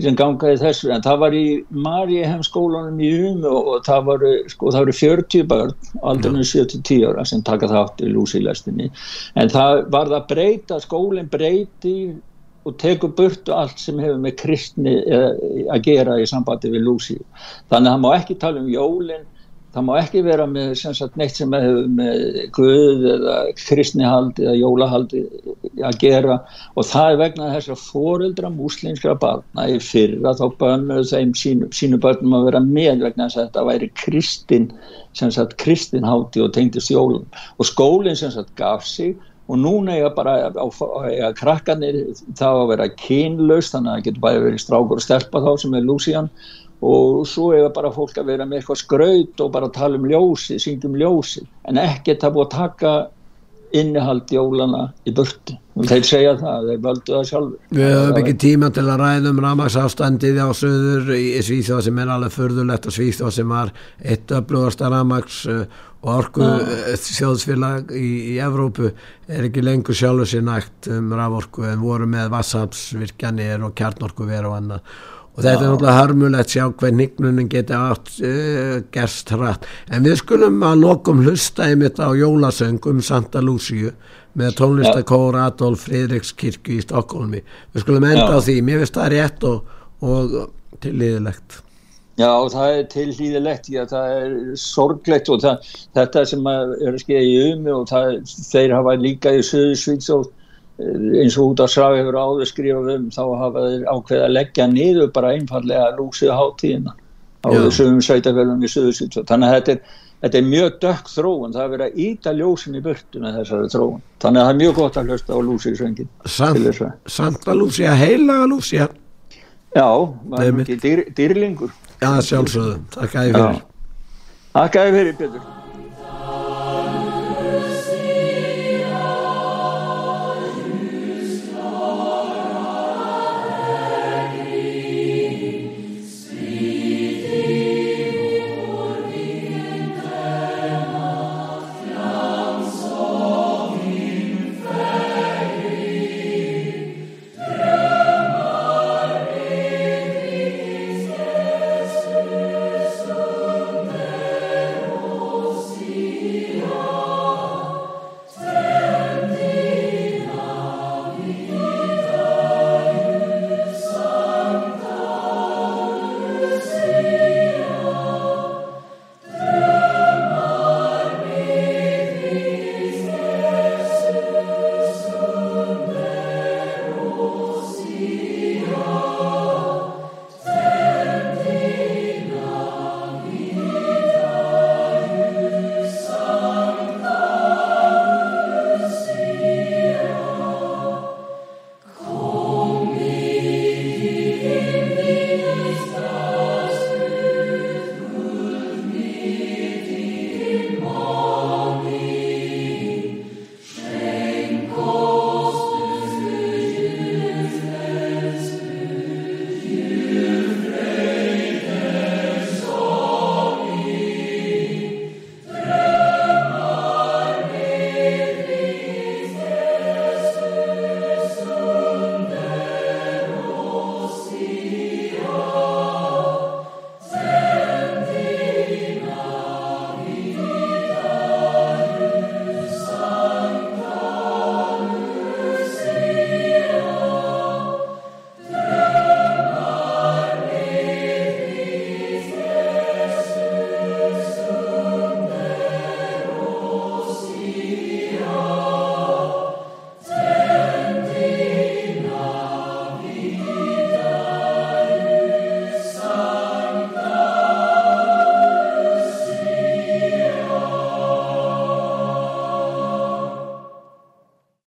sem ganga í þessu, en það var í Mariehem skólanum í Umu og, það voru, sko, það voru 40 börn aldrei 7-10 ára sem taka þátt í lúsílestinni, en það var það breyta, skólinn breyti og tekur burtu allt sem hefur með kristni eh, að gera í sambandi við lúsí þannig að það má ekki tala um jólin það má ekki vera með sem sagt, neitt sem hefur með guð eða kristnihald eða jólahald að gera. Og það er vegna þess að foreldra múslimskra barna í fyrra þá bönnuðu þeim sínu, sínu börnum að vera með vegna þess að þetta væri kristin sem sagt kristinhátti og tengdist jólum. Og skólinn sem sagt gaf sig og núna eiga bara eiga krakkanir þá að vera kynlaust þannig að það getur bæði verið strákur og stelpa þá sem er Lucian og svo eiga bara fólk að vera með eitthvað skraut og bara tala um ljósi, syngjum ljósi en ekkert að búið að taka innihald jólana í burti og þeir segja það, þeir völdu það sjálfur Við höfum ekki tíma til að ræða um ramagsástandið á söður í Svíþjóð sem er alveg förðulegt og Svíþjóð sem var eitt öflugasta ramags uh, og orku uh, þjóðsfélag í, í Evrópu er ekki lengur sjálfur sér nægt um raforku en voru með vassafsvirkjanir og kjarnorku veru og annað og þetta er náttúrulega harmulegt sjá hver nignunin geti átt uh, gerst hratt. En við skulum að lokum hlusta einmitt á jólasöng um Santa Lucia með tónlistakór Adolf Fridrikskirkju í Stokkólmi við skulum enda Já. á því, mér finnst það rétt og, og tilliðilegt Já, það er tilhlýðilegt, já, það er sorglegt og það, þetta sem er að skeið í umi og það, þeir hafa líka í Suðursvíts og eins og út af sá hefur áður skrifað um þá hafa þeir ákveð að leggja niður bara einfallega lúsið hátíðina á þessum sveitafélum í Suðursvíts þannig að þetta er, þetta er mjög dökk þróun. Það er verið að íta ljósin í burtu með þessari þróun. Þannig að það er mjög gott að hlusta á lúsið svengin Sant, Santa Lucia, heilaga Lucia Já, það er mikið dýr, dýrlingur. Já, sjálfsögðu, takk að ég fyrir Takk